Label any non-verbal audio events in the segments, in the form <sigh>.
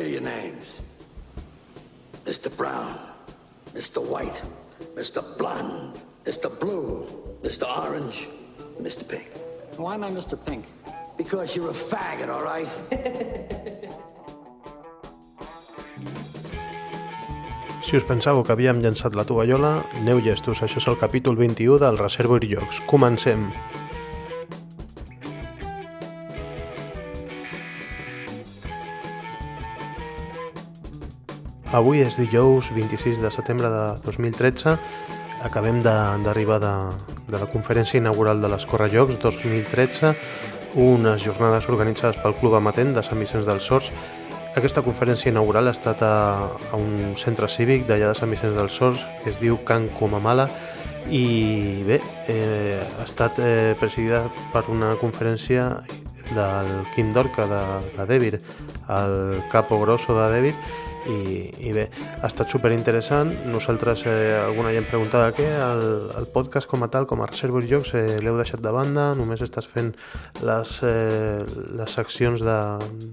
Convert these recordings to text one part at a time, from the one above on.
hear your names. Mr. Brown, Mr. White, Mr. Blonde, Mr. Blue, Mr. Orange, Mr. Pink. Why am I Mr. Pink? Because you're a faggot, all right? <laughs> Si us pensàveu que havíem llançat la tovallola, aneu llestos, això és el capítol 21 del Reservoir Jocs. Comencem! Avui és dijous 26 de setembre de 2013. Acabem d'arribar de, de, de la conferència inaugural de les Correjocs 2013, unes jornades organitzades pel Club Amatent de Sant Vicenç dels Sorts. Aquesta conferència inaugural ha estat a, a un centre cívic d'allà de Sant Vicenç dels Sorts, que es diu Can Comamala, i bé, eh, ha estat eh, presidida per una conferència del Quim Dorca de, de Dèvir, el capo grosso de Dèvir, i, i bé, ha estat super interessant nosaltres, eh, alguna gent preguntava què, el, el podcast com a tal, com a Reservoir Jocs eh, l'heu deixat de banda, només estàs fent les, eh, les seccions de,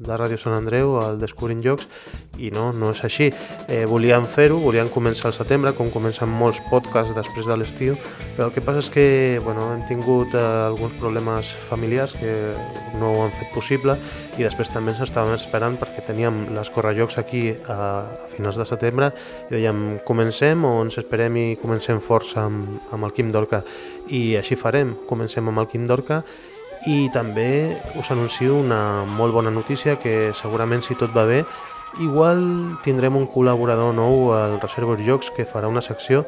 de Ràdio Sant Andreu al Descobrint Jocs? I no, no és així. Eh, volíem fer-ho, volíem començar al setembre com comencen molts podcasts després de l'estiu però el que passa és que bueno, hem tingut eh, alguns problemes familiars que no ho han fet possible i després també ens estàvem esperant perquè teníem les correjocs aquí a a finals de setembre i dèiem comencem o ens esperem i comencem força amb, amb el Quim Dorca. I així farem, comencem amb el Quim Dorca i també us anuncio una molt bona notícia que segurament si tot va bé igual tindrem un col·laborador nou al Reservoir Jocs que farà una secció.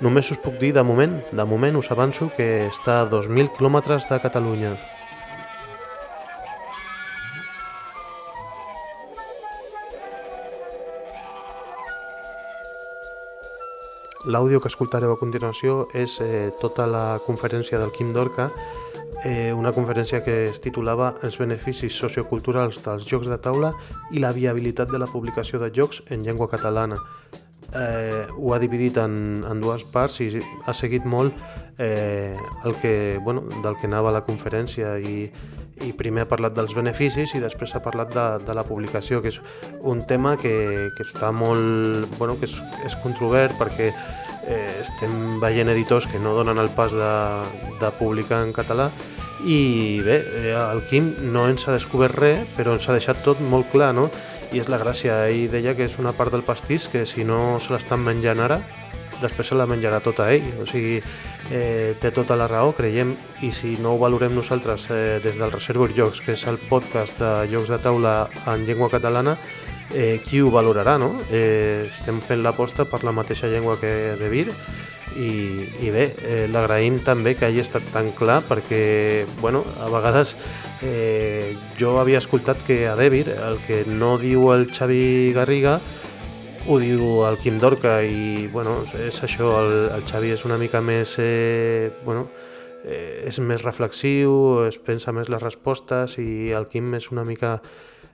Només us puc dir de moment, de moment us avanço que està a 2.000 quilòmetres de Catalunya L'àudio que escoltareu a continuació és eh, tota la conferència del Quim Dorca, eh, una conferència que es titulava Els beneficis socioculturals dels jocs de taula i la viabilitat de la publicació de jocs en llengua catalana. Eh, ho ha dividit en, en dues parts i ha seguit molt eh, el que, bueno, del que anava la conferència i, i primer ha parlat dels beneficis i després ha parlat de, de la publicació, que és un tema que, que està molt... Bueno, que és, és controvert perquè eh, estem veient editors que no donen el pas de, de publicar en català i bé, eh, el Quim no ens ha descobert res, però ens ha deixat tot molt clar, no? I és la gràcia, ell deia que és una part del pastís que si no se l'estan menjant ara, després se la menjarà tota ell, o sigui, eh, té tota la raó, creiem, i si no ho valorem nosaltres eh, des del Reservoir Jocs, que és el podcast de jocs de taula en llengua catalana, eh, qui ho valorarà, no? Eh, estem fent l'aposta per la mateixa llengua que de Vir i, i bé, eh, l'agraïm també que hagi estat tan clar perquè, bueno, a vegades eh, jo havia escoltat que a Dèvir el que no diu el Xavi Garriga ho diu el Quim Dorca i bueno, és això, el, el Xavi és una mica més eh, bueno, eh, és més reflexiu, es pensa més les respostes i el Quim és una mica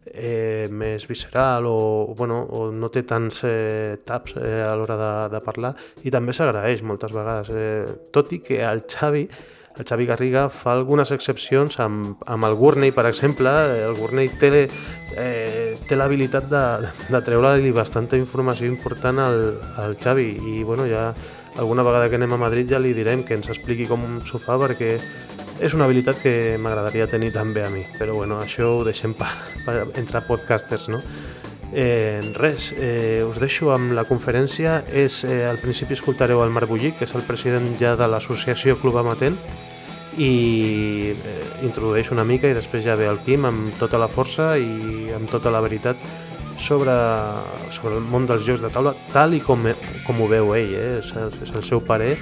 eh, més visceral o, bueno, o no té tants eh, taps eh, a l'hora de, de parlar i també s'agraeix moltes vegades, eh, tot i que el Xavi el Xavi Garriga fa algunes excepcions amb, amb el Gurney, per exemple. El Gurney té, eh, té l'habilitat de, de treure-li bastanta informació important al, al Xavi i bueno, ja alguna vegada que anem a Madrid ja li direm que ens expliqui com s'ho fa perquè és una habilitat que m'agradaria tenir també a mi, però bueno, això ho deixem per, per entre podcasters, no? Eh, res, eh, us deixo amb la conferència. És, eh, al principi escoltareu el Marc Bullic, que és el president ja de l'associació Club Amatent, i eh, introdueix una mica i després ja ve el Quim amb tota la força i amb tota la veritat sobre, sobre el món dels jocs de taula, tal i com, com ho veu ell, eh? és, és el seu parer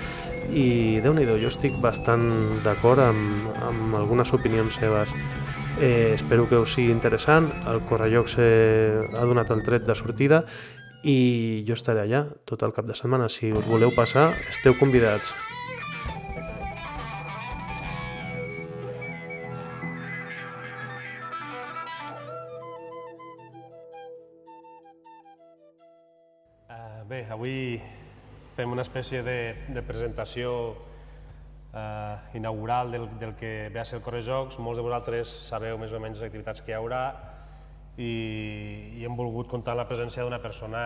i déu nhi jo estic bastant d'acord amb, amb algunes opinions seves. Eh, espero que us sigui interessant, el Correjocs eh, ha donat el tret de sortida i jo estaré allà tot el cap de setmana. Si us voleu passar, esteu convidats. Avui fem una espècie de, de presentació eh, inaugural del, del que ve a ser el Correjocs. Molts de vosaltres sabeu més o menys les activitats que hi haurà i, i hem volgut comptar la presència d'una persona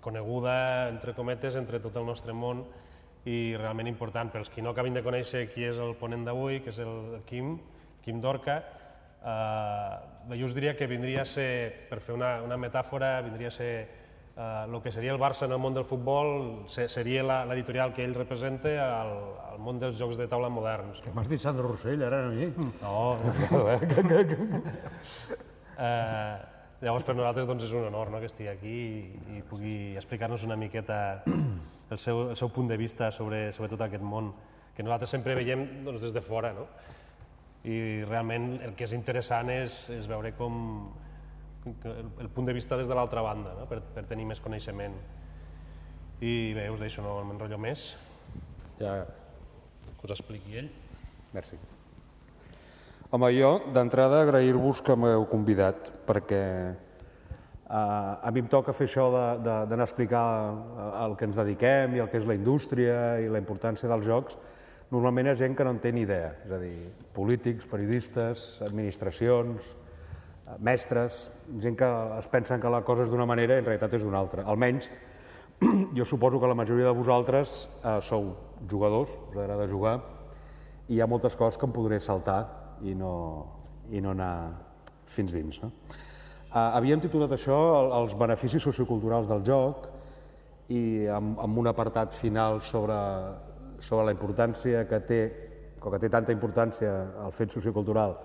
coneguda, entre cometes, entre tot el nostre món i realment important. Pels qui no acabin de conèixer qui és el ponent d'avui, que és el Quim, Quim Dorca, eh, jo us diria que vindria a ser, per fer una, una metàfora, vindria a ser el que seria el Barça en el món del futbol seria l'editorial que ell representa al, al món dels jocs de taula moderns. Que m'has dit Sandro Rossell, ara a mi? No. eh, llavors per nosaltres doncs, és un honor no, que estigui aquí i, i pugui explicar-nos una miqueta el seu, el seu punt de vista sobre, sobre tot aquest món que nosaltres sempre veiem doncs, des de fora. No? I realment el que és interessant és, és veure com, el, el punt de vista des de l'altra banda, no? per, per tenir més coneixement. I bé, us deixo, no m'enrotllo més. Ja que us expliqui ell. Merci. Home, jo d'entrada agrair-vos que m'heu convidat, perquè eh, a mi em toca fer això d'anar a explicar el que ens dediquem i el que és la indústria i la importància dels jocs. Normalment és gent que no en té ni idea, és a dir, polítics, periodistes, administracions, mestres, gent que es pensen que la cosa és d'una manera i en realitat és d'una altra. Almenys, <clears throat> jo suposo que la majoria de vosaltres eh, sou jugadors, us agrada jugar, i hi ha moltes coses que em podré saltar i no, i no anar fins dins. No? Eh, havíem titulat això els beneficis socioculturals del joc i amb, amb un apartat final sobre, sobre la importància que té, o que té tanta importància el fet sociocultural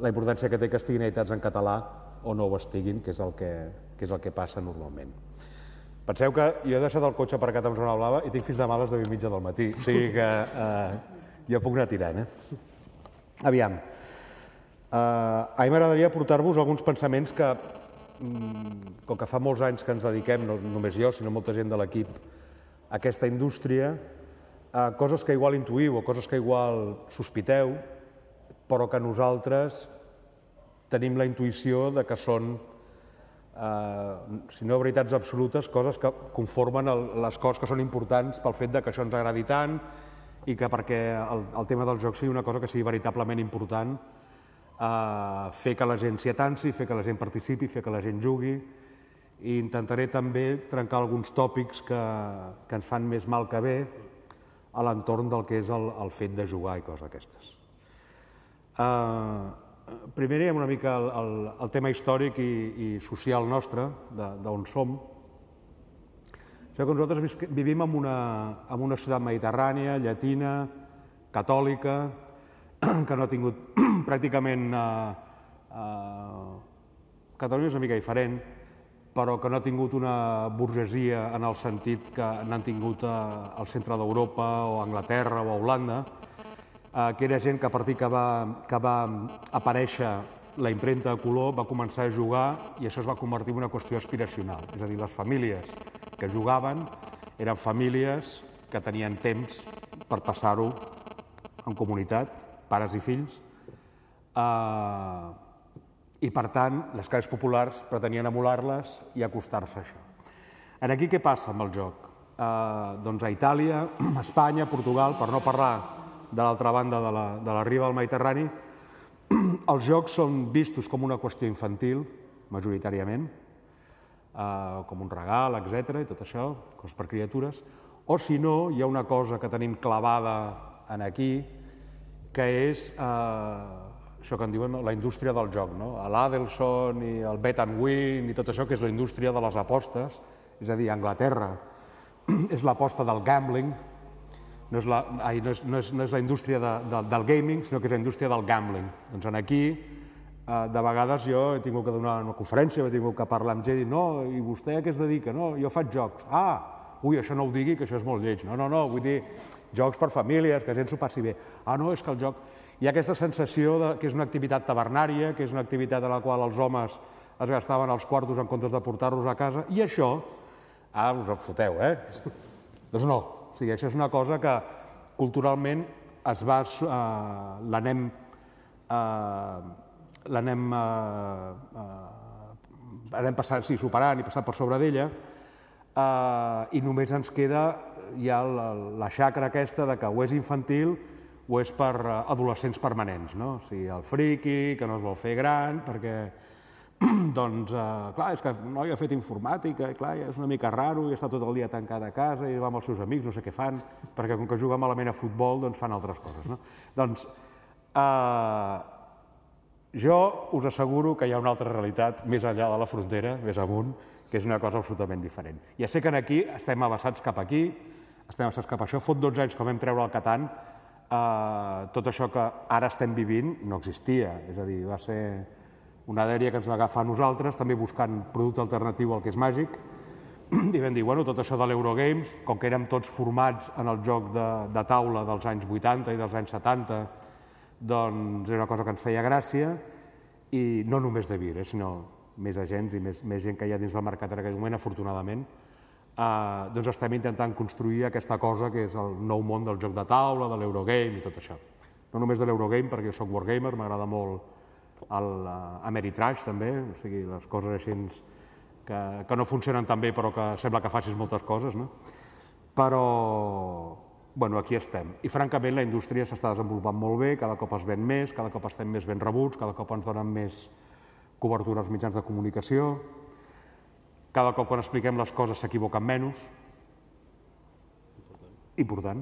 la importància que té que estiguin editats en català o no ho estiguin, que és el que, que, és el que passa normalment. Penseu que jo he deixat el cotxe aparcat amb zona blava i tinc fins demà a les 10 i mitja del matí, o sigui que eh, jo puc anar tirant. Eh? Aviam, eh, a mi m'agradaria portar-vos alguns pensaments que, mm, com que fa molts anys que ens dediquem, no només jo, sinó molta gent de l'equip, a aquesta indústria, eh, coses que igual intuïu o coses que igual sospiteu, però que nosaltres tenim la intuïció de que són, eh, si no veritats absolutes, coses que conformen el, les coses que són importants pel fet de que això ens agradi tant i que perquè el, el tema del joc sigui una cosa que sigui veritablement important, eh, fer que la gent s'hi atansi, fer que la gent participi, fer que la gent jugui, i intentaré també trencar alguns tòpics que, que ens fan més mal que bé a l'entorn del que és el, el fet de jugar i coses d'aquestes. Uh, primer hi una mica el, el, el tema històric i, i social nostre, d'on som. Sabeu que nosaltres vivim en una, en una ciutat mediterrània, llatina, catòlica, <clears throat> que no ha tingut <clears throat> pràcticament... Uh, uh, Catalunya és una mica diferent, però que no ha tingut una burgesia en el sentit que n'han tingut al centre d'Europa o a Anglaterra o a Holanda, eh, que era gent que a partir que va, que va aparèixer la impremta de color va començar a jugar i això es va convertir en una qüestió aspiracional. És a dir, les famílies que jugaven eren famílies que tenien temps per passar-ho en comunitat, pares i fills, eh, i per tant les classes populars pretenien emular-les i acostar-se a això. En aquí què passa amb el joc? Eh, doncs a Itàlia, <clears throat> a Espanya, Portugal, per no parlar de l'altra banda de la, de la riba del Mediterrani, <clears throat> els jocs són vistos com una qüestió infantil, majoritàriament, eh, com un regal, etc i tot això, coses per criatures, o si no, hi ha una cosa que tenim clavada en aquí, que és eh, això que en diuen la indústria del joc, no? l'Adelson i el Bet and Win i tot això, que és la indústria de les apostes, és a dir, Anglaterra <clears throat> és l'aposta del gambling, no és la, ai, no és, no és, no és la indústria de, de, del gaming, sinó que és la indústria del gambling. Doncs en aquí, eh, de vegades jo he tingut que donar una conferència, he tingut que parlar amb gent i no, i vostè a què es dedica? No, jo faig jocs. Ah, ui, això no ho digui, que això és molt lleig. No, no, no, vull dir, jocs per famílies, que gent s'ho passi bé. Ah, no, és que el joc... Hi ha aquesta sensació de, que és una activitat tabernària, que és una activitat en la qual els homes es gastaven els quartos en comptes de portar-los a casa, i això, ah, us en foteu, eh? <laughs> doncs no, o sigui, això és una cosa que culturalment es va, eh, l'anem eh, l'anem eh, eh, anem passant, sí, superant i passant per sobre d'ella eh, i només ens queda ja la, la xacra aquesta de que o és infantil o és per adolescents permanents, no? O sigui, el friki, que no es vol fer gran, perquè <clears throat> doncs, eh, clar, és que no ha fet informàtica, i clar, és una mica raro, i està tot el dia tancat a casa, i va amb els seus amics, no sé què fan, perquè com que juga malament a futbol, doncs fan altres coses, no? Doncs, eh, jo us asseguro que hi ha una altra realitat més enllà de la frontera, més amunt, que és una cosa absolutament diferent. Ja sé que aquí estem avançats cap aquí, estem avançats cap a això. Fot 12 anys que vam treure el Catan, eh, tot això que ara estem vivint no existia. És a dir, va ser una dèria que ens va agafar a nosaltres, també buscant producte alternatiu al que és màgic, <clears throat> i vam dir, bueno, tot això de l'Eurogames, com que érem tots formats en el joc de, de taula dels anys 80 i dels anys 70, doncs era una cosa que ens feia gràcia, i no només de Vir, eh, sinó més agents i més, més gent que hi ha dins del mercat en aquell moment, afortunadament, eh, doncs estem intentant construir aquesta cosa que és el nou món del joc de taula, de l'Eurogame i tot això. No només de l'Eurogame, perquè jo sóc wargamer, m'agrada molt el uh, Ameritrash també, o sigui, les coses així que, que no funcionen tan bé però que sembla que facis moltes coses, no? Però, bueno, aquí estem. I francament la indústria s'està desenvolupant molt bé, cada cop es ven més, cada cop estem més ben rebuts, cada cop ens donen més cobertura als mitjans de comunicació, cada cop quan expliquem les coses s'equivoquen menys. Important.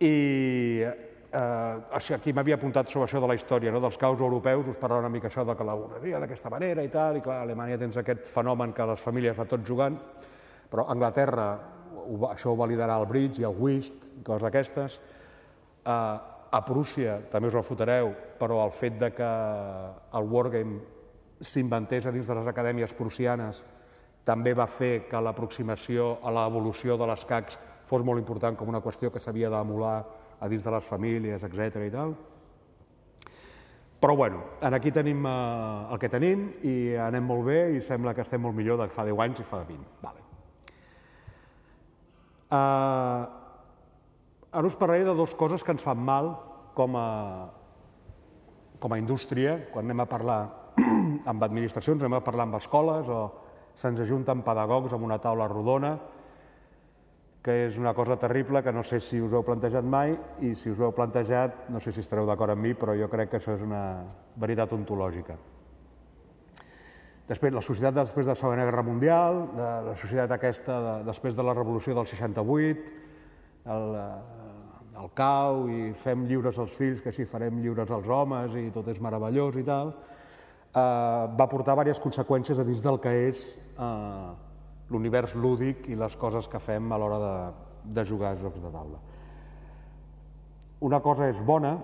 I eh, aquí m'havia apuntat sobre això de la història, no? dels caus europeus, us parlava una mica això de que la borreria d'aquesta manera i tal, i clar, a Alemanya tens aquest fenomen que les famílies va tot jugant, però Anglaterra això ho va liderar el Bridge i el Whist, coses d'aquestes. Eh, a Prússia, també us el fotreu, però el fet de que el Wargame s'inventés a dins de les acadèmies prussianes també va fer que l'aproximació a l'evolució de les CACs fos molt important com una qüestió que s'havia d'emular a dins de les famílies, etc i tal. Però bueno, aquí tenim eh, el que tenim i anem molt bé i sembla que estem molt millor de fa 10 anys i fa de 20. Vale. Uh, ara us parlaré de dues coses que ens fan mal com a, com a indústria, quan anem a parlar <clears throat> amb administracions, anem a parlar amb escoles o se'ns ajunten pedagogs amb una taula rodona, que és una cosa terrible que no sé si us heu plantejat mai i si us heu plantejat, no sé si estareu d'acord amb mi, però jo crec que això és una veritat ontològica. Després, la societat després de la Segona Guerra Mundial, de la societat aquesta de, després de la Revolució del 68, el, el cau i fem lliures als fills, que si farem lliures als homes i tot és meravellós i tal, eh, va portar diverses conseqüències a dins del que és eh, l'univers lúdic i les coses que fem a l'hora de, de jugar a jocs de taula. Una cosa és bona,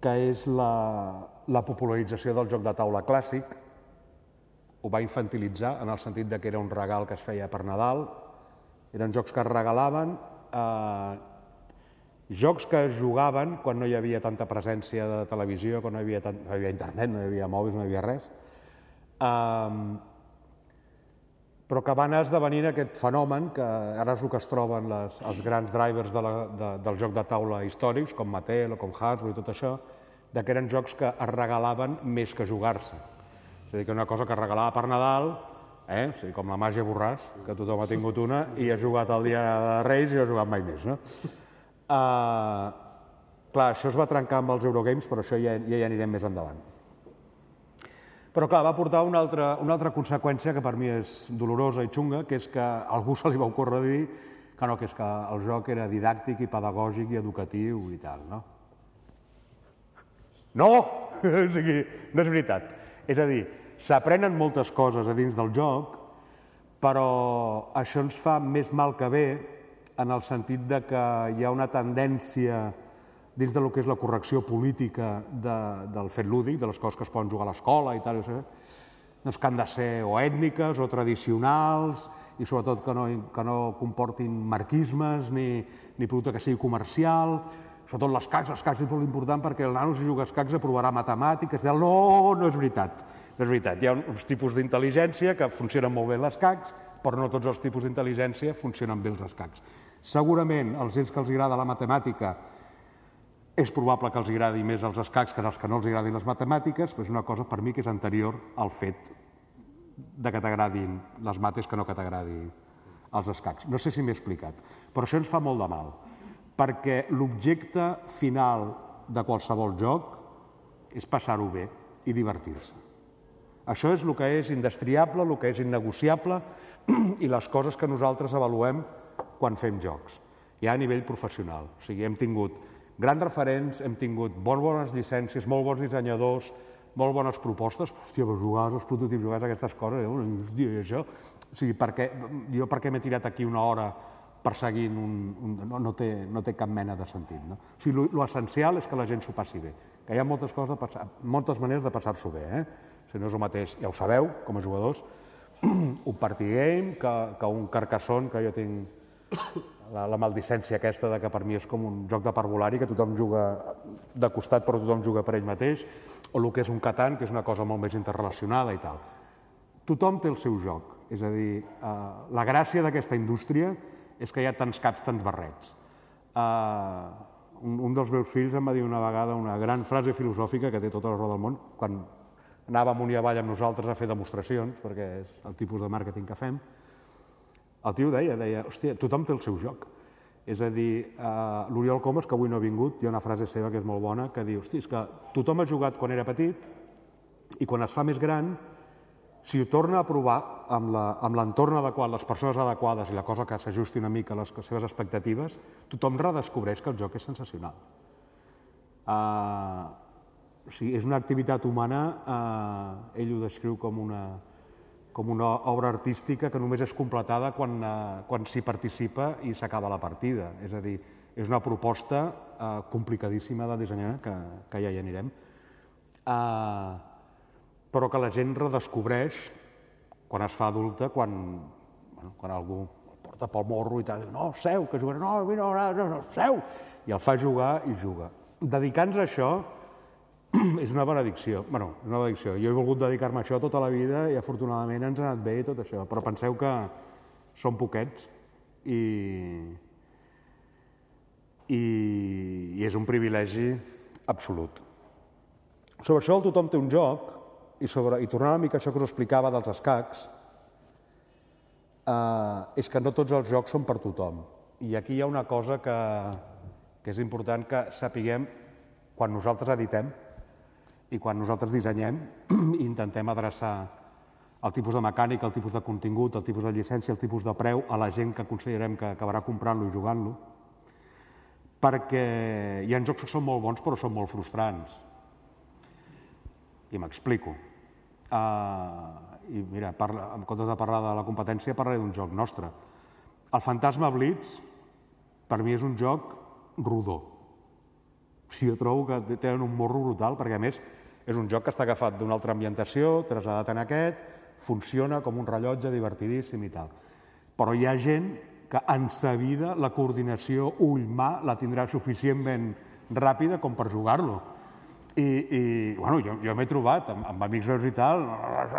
que és la, la popularització del joc de taula clàssic, ho va infantilitzar en el sentit de que era un regal que es feia per Nadal, eren jocs que es regalaven, eh, jocs que es jugaven quan no hi havia tanta presència de televisió, quan no hi havia, tant, no hi havia internet, no hi havia mòbils, no hi havia res, eh, però que van esdevenir aquest fenomen que ara és el que es troben les, els grans drivers de la, de, del joc de taula històrics, com Mattel o com Hasbro i tot això, de que eren jocs que es regalaven més que jugar-se. És a dir, que una cosa que es regalava per Nadal, eh? o sigui, com la màgia borràs, que tothom ha tingut una i ha jugat el dia de Reis i no ha jugat mai més. No? Uh, clar, això es va trencar amb els Eurogames, però això ja, ja hi anirem més endavant. Però clar, va portar una altra, una altra conseqüència que per mi és dolorosa i xunga, que és que a algú se li va ocórrer dir que no, que és que el joc era didàctic i pedagògic i educatiu i tal, no? No! <laughs> o sigui, no és veritat. És a dir, s'aprenen moltes coses a dins del joc, però això ens fa més mal que bé en el sentit de que hi ha una tendència dins del que és la correcció política de, del fet lúdic, de les coses que es poden jugar a l'escola i tal, doncs que han de ser o ètniques o tradicionals i sobretot que no, que no comportin marquismes ni, ni producte que sigui comercial, sobretot les cacs, les cacs és molt important perquè el nano si juga a cacs aprovarà matemàtiques, no, no és veritat, no és veritat, hi ha uns tipus d'intel·ligència que funcionen molt bé les cacs, però no tots els tipus d'intel·ligència funcionen bé els escacs. Segurament els gens que els agrada la matemàtica és probable que els agradi més els escacs que els que no els agradin les matemàtiques, però és una cosa per mi que és anterior al fet de que t'agradin les mates que no que t'agradi els escacs. No sé si m'he explicat, però això ens fa molt de mal, perquè l'objecte final de qualsevol joc és passar-ho bé i divertir-se. Això és el que és indestriable, el que és innegociable <clears throat> i les coses que nosaltres avaluem quan fem jocs, ja a nivell professional. O sigui, hem tingut grans referents, hem tingut molt bones llicències, molt bons dissenyadors, molt bones propostes, hòstia, però jugar als prototips, jugar aquestes coses, eh? hòstia, i això... O sigui, per què, jo per què m'he tirat aquí una hora perseguint un... un no, no, té, no té cap mena de sentit. No? O sigui, lo, lo essencial és que la gent s'ho passi bé, que hi ha moltes, coses de passar, moltes maneres de passar-s'ho bé. Eh? Si no és el mateix, ja ho sabeu, com a jugadors, <clears throat> un party game que, que un carcassón que jo tinc la, la maldicència aquesta de que per mi és com un joc de parvulari, que tothom juga de costat però tothom juga per ell mateix, o el que és un Catan, que és una cosa molt més interrelacionada i tal. Tothom té el seu joc, és a dir, eh, la gràcia d'aquesta indústria és que hi ha tants caps, tants barrets. Eh, un, un dels meus fills em va dir una vegada una gran frase filosòfica que té tota la raó del món, quan anava amunt i avall amb nosaltres a fer demostracions, perquè és el tipus de màrqueting que fem, el tio deia, deia, hòstia, tothom té el seu joc. És a dir, eh, l'Oriol Comas, que avui no ha vingut, hi ha una frase seva que és molt bona, que diu, hosti, és que tothom ha jugat quan era petit i quan es fa més gran, si ho torna a provar amb l'entorn adequat, les persones adequades i la cosa que s'ajusti una mica a les seves expectatives, tothom redescobreix que el joc és sensacional. Uh, o sigui, és una activitat humana, uh, ell ho descriu com una, com una obra artística que només és completada quan, eh, quan s'hi participa i s'acaba la partida. És a dir, és una proposta eh, complicadíssima de dissenyar, que, que ja hi anirem, eh, però que la gent redescobreix quan es fa adulta, quan, bueno, quan algú el porta pel morro i tal, no, seu, que jugarà, no, no, no, no, no, seu, i el fa jugar i juga. Dedicant-se a això, <clears throat> és una benedicció. bueno, una benedicció. Jo he volgut dedicar-me a això tota la vida i afortunadament ens ha anat bé tot això, però penseu que som poquets i, i, i és un privilegi absolut. Sobre això el tothom té un joc i, sobre, i tornant una mica a això que us explicava dels escacs, eh, és que no tots els jocs són per tothom. I aquí hi ha una cosa que, que és important que sapiguem quan nosaltres editem, i quan nosaltres dissenyem <clears throat> intentem adreçar el tipus de mecànica, el tipus de contingut, el tipus de llicència, el tipus de preu a la gent que considerem que acabarà comprant-lo i jugant-lo, perquè hi ha jocs que són molt bons però són molt frustrants. I m'explico. Uh, I mira, parla, en comptes de parlar de la competència, parlaré d'un joc nostre. El Fantasma Blitz, per mi és un joc rodó. Sí, jo trobo que tenen un morro brutal, perquè a més és un joc que està agafat d'una altra ambientació, traslladat en aquest, funciona com un rellotge divertidíssim i tal. Però hi ha gent que en sa vida la coordinació ull-mà la tindrà suficientment ràpida com per jugar-lo. I, i bueno, jo, jo m'he trobat amb, amb amics meus i tal,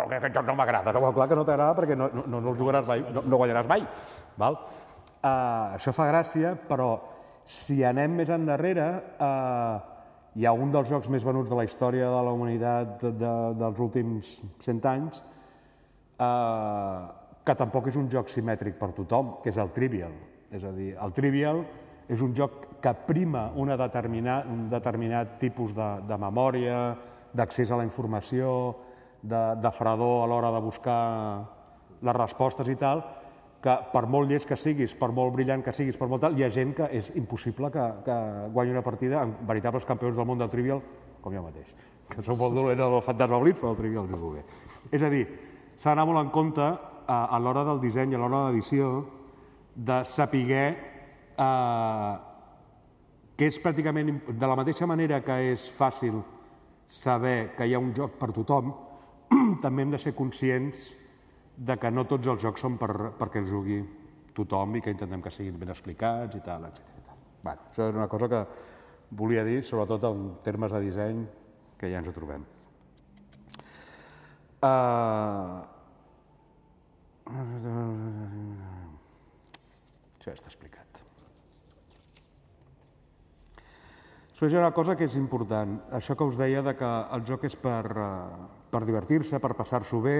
aquest joc no m'agrada, no, clar que no t'agrada perquè no, no, no el jugaràs mai, no, no guanyaràs mai. Val? Uh, això fa gràcia, però si anem més endarrere, eh, hi ha un dels jocs més venuts de la història de la humanitat de, de, dels últims 100 anys, eh, que tampoc és un joc simètric per tothom, que és el Trivial. És a dir, el Trivial és un joc que prima una determinat, un determinat tipus de, de memòria, d'accés a la informació, de, de fredor a l'hora de buscar les respostes i tal, que per molt llest que siguis, per molt brillant que siguis, per molt tal, hi ha gent que és impossible que, que guanyi una partida amb veritables campions del món del trivial, com jo mateix, <laughs> que som molt dolent del fantasma blitz, però el trivial no bé. És a dir, s'ha d'anar molt en compte a, eh, a l'hora del disseny, a l'hora de l'edició, de saber eh, que és pràcticament, de la mateixa manera que és fàcil saber que hi ha un joc per tothom, <clears throat> també hem de ser conscients de que no tots els jocs són per, perquè els jugui tothom i que intentem que siguin ben explicats i tal, etc. Bueno, això és una cosa que volia dir, sobretot en termes de disseny, que ja ens ho trobem. Uh... Això ja està explicat. Després hi ha una cosa que és important, això que us deia de que el joc és per, uh, per divertir-se, per passar-s'ho bé,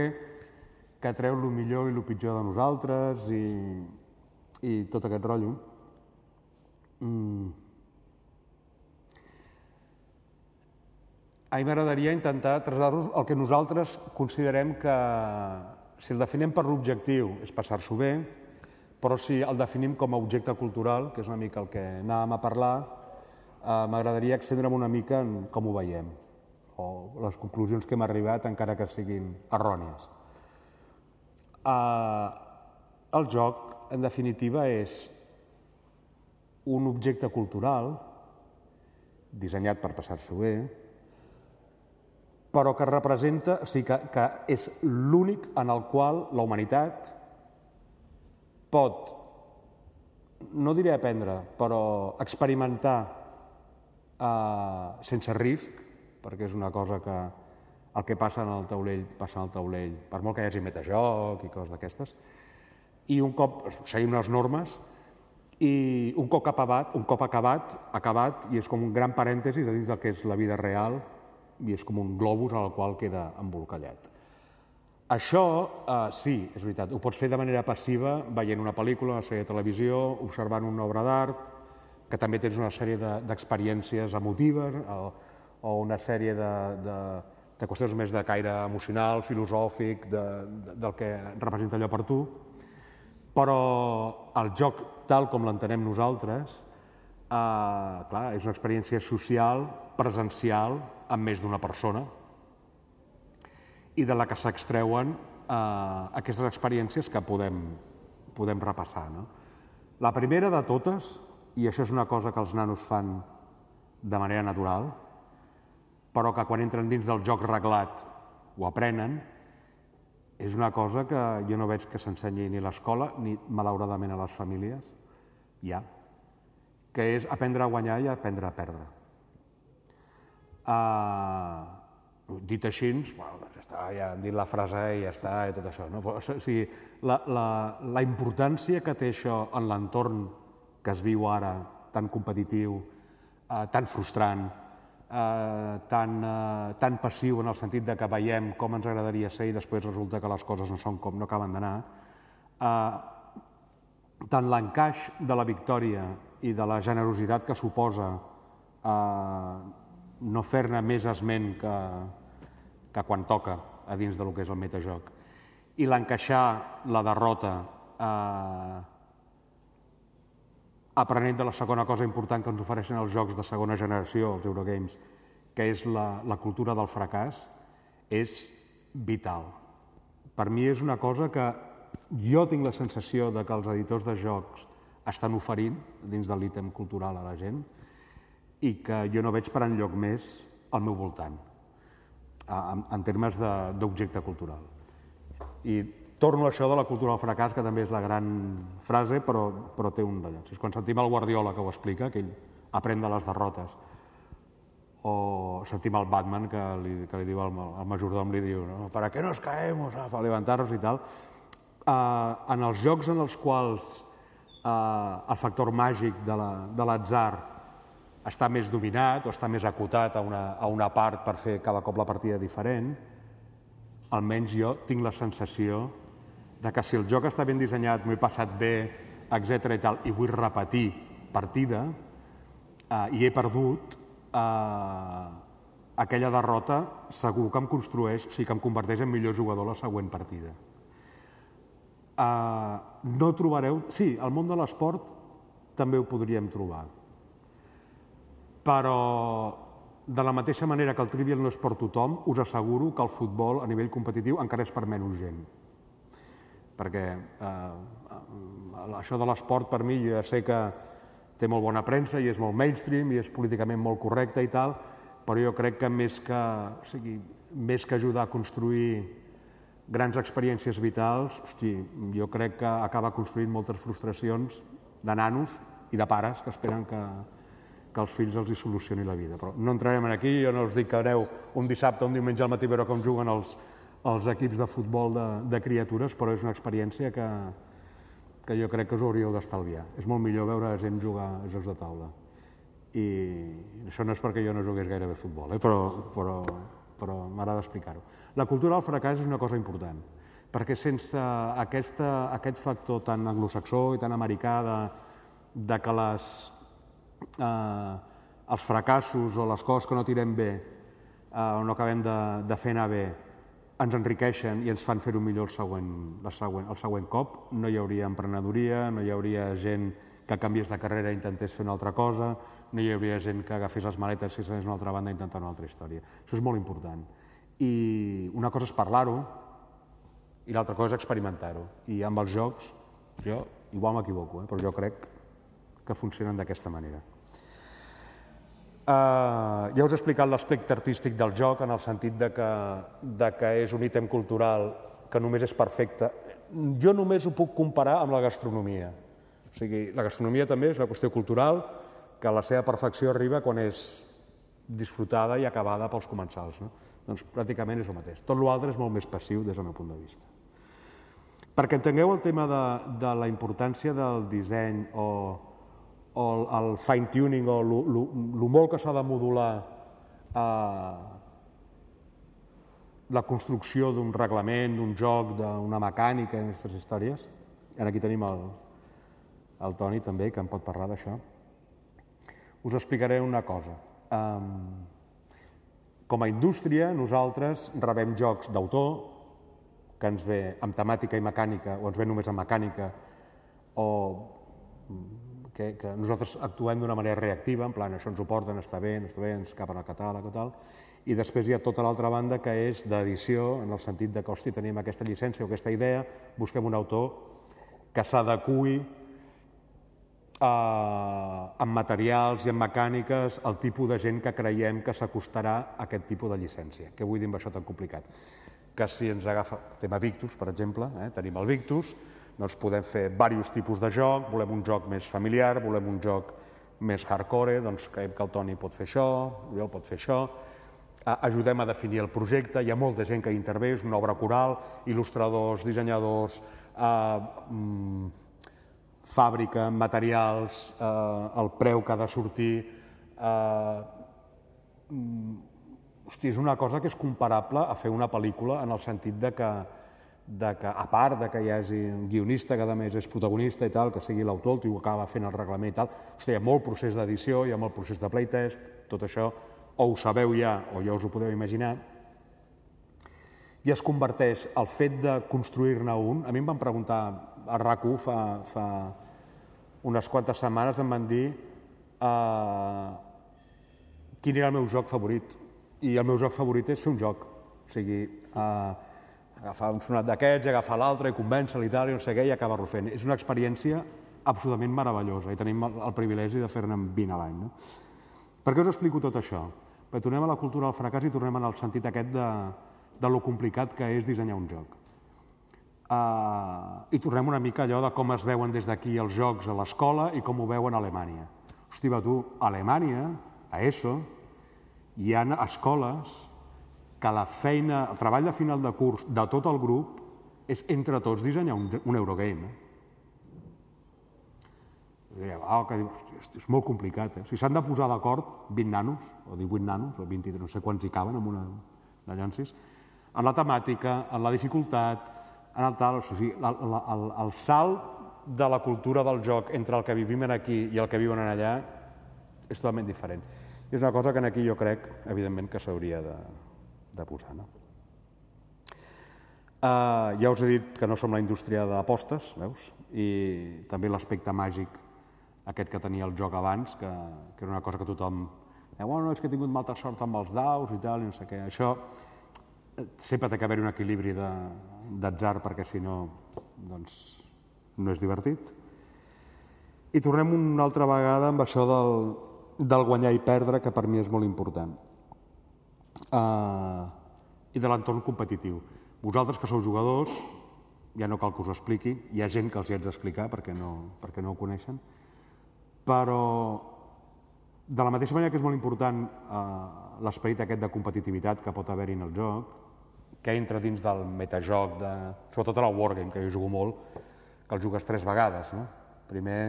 que treu el millor i el pitjor de nosaltres i, i tot aquest rotllo. Mm. A mi m'agradaria intentar traslladar-vos el que nosaltres considerem que, si el definim per l'objectiu, és passar-s'ho bé, però si el definim com a objecte cultural, que és una mica el que anàvem a parlar, eh, m'agradaria extendre'm una mica en com ho veiem, o les conclusions que hem arribat, encara que siguin errònies. Eh, el joc, en definitiva, és un objecte cultural dissenyat per passar-s'ho bé, però que representa, o sigui, que, que és l'únic en el qual la humanitat pot, no diré aprendre, però experimentar eh, sense risc, perquè és una cosa que el que passa en el taulell passa en el taulell, per molt que hi hagi metajoc i coses d'aquestes, i un cop seguim les normes, i un cop acabat, un cop acabat, acabat, i és com un gran parèntesis a dins del que és la vida real, i és com un globus al qual queda embolcallat. Això, eh, sí, és veritat, ho pots fer de manera passiva veient una pel·lícula, una sèrie de televisió, observant una obra d'art, que també tens una sèrie d'experiències de, emotives o, o una sèrie de, de, de qüestions més de caire emocional, filosòfic, de, de, del que representa allò per tu, però el joc tal com l'entenem nosaltres, eh, clar, és una experiència social, presencial, amb més d'una persona, i de la que s'extreuen eh, aquestes experiències que podem, podem repassar. No? La primera de totes, i això és una cosa que els nanos fan de manera natural, però que quan entren dins del joc reglat ho aprenen, és una cosa que jo no veig que s'ensenyi ni a l'escola ni malauradament a les famílies, ja, que és aprendre a guanyar i aprendre a perdre. Uh, dit així, bueno, doncs ja està, ja han dit la frase i ja està, i tot això. No? Però, o sigui, la, la, la importància que té això en l'entorn que es viu ara, tan competitiu, uh, tan frustrant, uh, tan, uh, tan passiu en el sentit de que veiem com ens agradaria ser i després resulta que les coses no són com no acaben d'anar, uh, tant l'encaix de la victòria i de la generositat que suposa eh, no fer-ne més esment que, que quan toca a dins de lo que és el metajoc. I l'encaixar la derrota eh, aprenent de la segona cosa important que ens ofereixen els jocs de segona generació, els Eurogames, que és la, la cultura del fracàs, és vital. Per mi és una cosa que jo tinc la sensació de que els editors de jocs estan oferint dins de l'ítem cultural a la gent, i que jo no veig per enlloc més al meu voltant, en, en termes d'objecte cultural. I torno a això de la cultura del fracàs, que també és la gran frase, però, però té un d'allò. Quan sentim el Guardiola que ho explica, que ell aprèn de les derrotes, o sentim el Batman que li, que li diu al, al majordom, li diu, no? ¿para qué nos caemos? Para levantarnos i tal. Uh, en els jocs en els quals uh, el factor màgic de l'atzar la, està més dominat o està més acotat a una, a una part per fer cada cop la partida diferent, almenys jo tinc la sensació de que si el joc està ben dissenyat, m'ho he passat bé, etc i tal, i vull repetir partida, eh, i he perdut, eh, aquella derrota segur que em construeix, o sigui, que em converteix en millor jugador la següent partida. Eh, no trobareu... Sí, al món de l'esport també ho podríem trobar però de la mateixa manera que el trivial no és per tothom, us asseguro que el futbol a nivell competitiu encara és per menys gent. Perquè eh, això de l'esport per mi ja sé que té molt bona premsa i és molt mainstream i és políticament molt correcte i tal, però jo crec que més que, o sigui, més que ajudar a construir grans experiències vitals, hosti, jo crec que acaba construint moltes frustracions de nanos i de pares que esperen que, que els fills els hi solucioni la vida. Però no entrarem en aquí, jo no us dic que aneu un dissabte, un diumenge al matí a veure com juguen els, els equips de futbol de, de criatures, però és una experiència que, que jo crec que us hauríeu d'estalviar. És molt millor veure gent jugar a jocs de taula. I això no és perquè jo no jugués gaire bé a futbol, eh? però, però, però m'agrada explicar-ho. La cultura del fracàs és una cosa important, perquè sense aquesta, aquest factor tan anglosaxó i tan americà de, de que les, eh, els fracassos o les coses que no tirem bé o no acabem de, de fer anar bé, ens enriqueixen i ens fan fer-ho millor el següent, la següent, el següent cop. No hi hauria emprenedoria, no hi hauria gent que canvies de carrera i intentés fer una altra cosa, no hi hauria gent que agafés les maletes i s'anés a una altra banda i intentar una altra història. Això és molt important. I una cosa és parlar-ho i l'altra cosa és experimentar-ho. I amb els jocs, jo igual m'equivoco, eh? però jo crec que funcionen d'aquesta manera. Uh, ja us he explicat l'aspecte artístic del joc en el sentit de que, de que és un ítem cultural que només és perfecte. Jo només ho puc comparar amb la gastronomia. O sigui, la gastronomia també és una qüestió cultural que la seva perfecció arriba quan és disfrutada i acabada pels comensals. No? Doncs pràcticament és el mateix. Tot l'altre és molt més passiu des del meu punt de vista. Perquè entengueu el tema de, de la importància del disseny o, o el, el fine-tuning o el molt que s'ha de modular eh, la construcció d'un reglament, d'un joc, d'una mecànica, aquestes històries. I aquí tenim el, el Toni també, que en pot parlar d'això. Us explicaré una cosa. Um, com a indústria, nosaltres rebem jocs d'autor que ens ve amb temàtica i mecànica, o ens ve només amb mecànica, o que, que nosaltres actuem d'una manera reactiva, en plan, això ens ho porten, està bé, està bé, ens capen al catàleg o tal, i després hi ha tota l'altra banda que és d'edició, en el sentit de que, hosti, tenim aquesta llicència o aquesta idea, busquem un autor que s'adequi eh, amb materials i amb mecàniques el tipus de gent que creiem que s'acostarà a aquest tipus de llicència. Què vull dir amb això tan complicat? Que si ens agafa, tema Victus, per exemple, eh, tenim el Victus, doncs podem fer diversos tipus de joc, volem un joc més familiar, volem un joc més hardcore, doncs creiem que el Toni pot fer això, jo pot fer això, ajudem a definir el projecte, hi ha molta gent que intervé, és una obra coral, il·lustradors, dissenyadors, eh, mm, fàbrica, materials, eh, el preu que ha de sortir... Eh, mm, hosti, és una cosa que és comparable a fer una pel·lícula en el sentit de que de que, a part de que hi hagi un guionista que a més és protagonista i tal, que sigui l'autor, el tio acaba fent el reglament i tal, hosti, hi ha molt procés d'edició, hi ha molt procés de playtest, tot això o ho sabeu ja o ja us ho podeu imaginar, i es converteix el fet de construir-ne un... A mi em van preguntar a rac fa, fa unes quantes setmanes, em van dir uh, quin era el meu joc favorit. I el meu joc favorit és fer un joc. O sigui, uh, agafar un sonat d'aquests agafar l'altre i convèncer-lo i tal, i no sé què, i acabar-lo fent. És una experiència absolutament meravellosa i tenim el, el privilegi de fer-ne 20 a l'any. No? Per què us explico tot això? Perquè tornem a la cultura del fracàs i tornem al sentit aquest de, de lo complicat que és dissenyar un joc. Uh, I tornem una mica allò de com es veuen des d'aquí els jocs a l'escola i com ho veuen a Alemanya. Hosti, va, tu, a Alemanya, a ESO, hi ha escoles que la feina, el treball de final de curs de tot el grup és entre tots dissenyar un, un Eurogame. Eh? Diria, ah, que és molt complicat. Eh? Si s'han de posar d'acord 20 nanos, o 18 nanos, o 20, no sé quants hi caben en una de llancis, en la temàtica, en la dificultat, en el tal, o sigui, el, el, el salt de la cultura del joc entre el que vivim aquí i el que viuen allà és totalment diferent. I és una cosa que aquí jo crec, evidentment, que s'hauria de, de posar. No? Uh, ja us he dit que no som la indústria d'apostes, veus? I també l'aspecte màgic aquest que tenia el joc abans, que, que era una cosa que tothom... Eh, bueno, és que he tingut molta sort amb els daus i tal, i no sé què. Això eh, sempre té que haver un equilibri d'atzar, perquè si no, doncs, no és divertit. I tornem una altra vegada amb això del, del guanyar i perdre, que per mi és molt important eh, i de l'entorn competitiu. Vosaltres que sou jugadors, ja no cal que us ho expliqui, hi ha gent que els hi haig d'explicar perquè, no, perquè no ho coneixen, però de la mateixa manera que és molt important eh, l'esperit aquest de competitivitat que pot haver-hi en el joc, que entra dins del metajoc, de, sobretot a la Wargame, que jo jugo molt, que el jugues tres vegades. No? Primer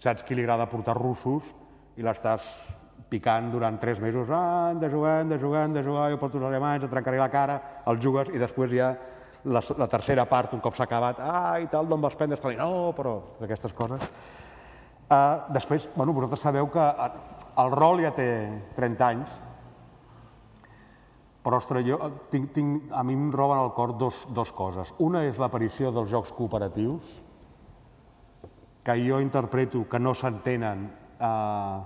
saps qui li agrada portar russos i l'estàs picant durant tres mesos, ah, hem de jugar, hem de jugar, hem de jugar, jo porto els alemanys, et trencaré la cara, el jugues, i després ja la, la tercera part, un cop s'ha acabat, ah, i tal, d'on vas prendre? Està no, però aquestes coses. Uh, després, bueno, vosaltres sabeu que el rol ja té 30 anys, Però, ostres, jo eh, tinc, tinc, a mi em roben al cor dos, dos coses. Una és l'aparició dels jocs cooperatius, que jo interpreto que no s'entenen eh,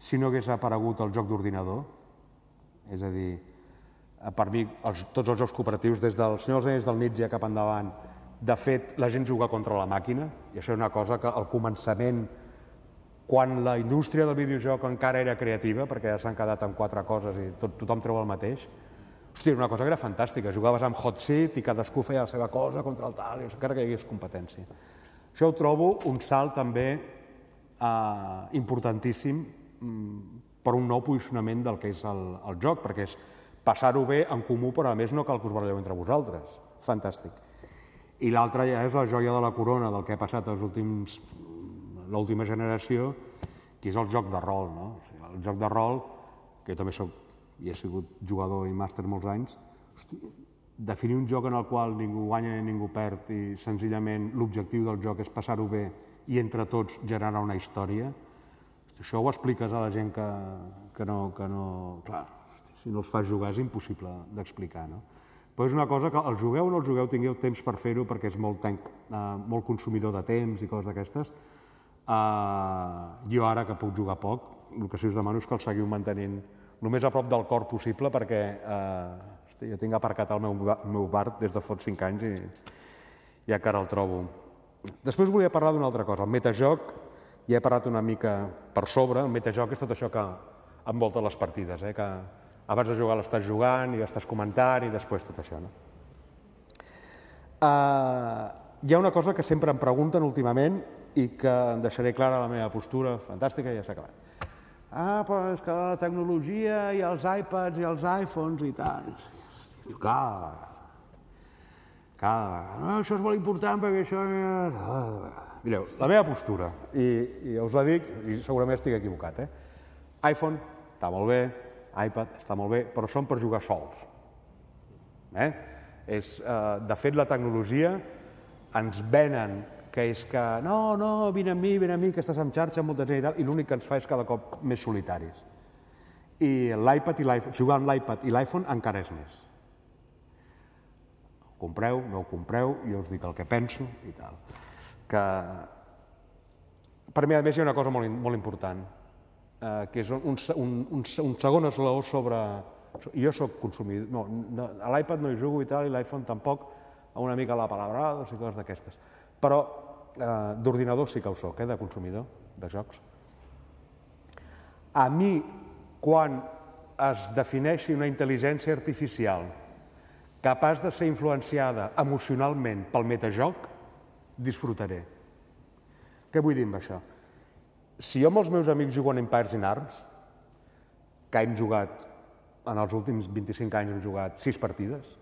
si no hagués aparegut el joc d'ordinador. És a dir, eh, per mi, els, tots els jocs cooperatius, des del Senyor dels Anells del Nietzsche cap endavant, de fet, la gent juga contra la màquina, i això és una cosa que al començament, quan la indústria del videojoc encara era creativa, perquè ja s'han quedat amb quatre coses i tot, tothom treu el mateix, hòstia, una cosa que era fantàstica. Jugaves amb hot seat i cadascú feia la seva cosa contra el tal, encara que hi hagués competència. Això ho trobo un salt també eh, importantíssim per un nou posicionament del que és el, el joc, perquè és passar-ho bé en comú, però a més no cal que us baralleu entre vosaltres. Fantàstic. I l'altra ja és la joia de la corona del que ha passat els últims l'última generació, que és el joc de rol. No? O sigui, el joc de rol, que també soc, i he sigut jugador i màster molts anys, hosti, definir un joc en el qual ningú guanya i ningú perd i senzillament l'objectiu del joc és passar-ho bé i entre tots generar una història, això ho expliques a la gent que, que no... Que no clar, si no els fas jugar és impossible d'explicar. No? Però és una cosa que el jugueu o no el jugueu tingueu temps per fer-ho perquè és molt, tanc, eh, molt consumidor de temps i coses d'aquestes. Eh, jo ara que puc jugar poc, el que sí us demano és que el seguiu mantenint el més a prop del cor possible perquè eh, hosti, jo tinc aparcat el meu, el meu bar des de fot 5 anys i, i encara el trobo. Després volia parlar d'una altra cosa, el metajoc, ja he parlat una mica per sobre, el metajoc és tot això que envolta les partides, eh? que abans de jugar l'estàs jugant i estàs comentant i després tot això. No? Uh, hi ha una cosa que sempre em pregunten últimament i que em deixaré clara la meva postura, fantàstica, ja s'ha acabat. Ah, però és que la tecnologia i els iPads i els iPhones i tal... Hosti, cada vegada. Cada vegada. No, això és molt important perquè això... Cada vegada. Mireu, la meva postura, i, i us la dic, i segurament estic equivocat, eh? iPhone, està molt bé, iPad està molt bé, però són per jugar sols. Eh? És, eh, de fet, la tecnologia ens venen que és que no, no, vine amb mi, vine amb mi, que estàs en xarxa molta gent i tal, i l'únic que ens fa és cada cop més solitaris. I l'iPad i l'iPhone, jugar amb l'iPad i l'iPhone encara és més. Compreu, no ho compreu, jo us dic el que penso i tal. Que per mi, a més, hi ha una cosa molt, molt important, eh, que és un, un, un, un segon esglaó sobre... Jo sóc consumidor, no, no a l'iPad no hi jugo i tal, i l'iPhone tampoc, una mica la palabrados i coses d'aquestes. Però eh, d'ordinador sí que ho soc, eh, de consumidor, de jocs. A mi, quan es defineixi una intel·ligència artificial capaç de ser influenciada emocionalment pel metajoc, disfrutaré. Què vull dir amb això? Si jo amb els meus amics jugo en Empires in Arms, que hem jugat, en els últims 25 anys hem jugat 6 partides,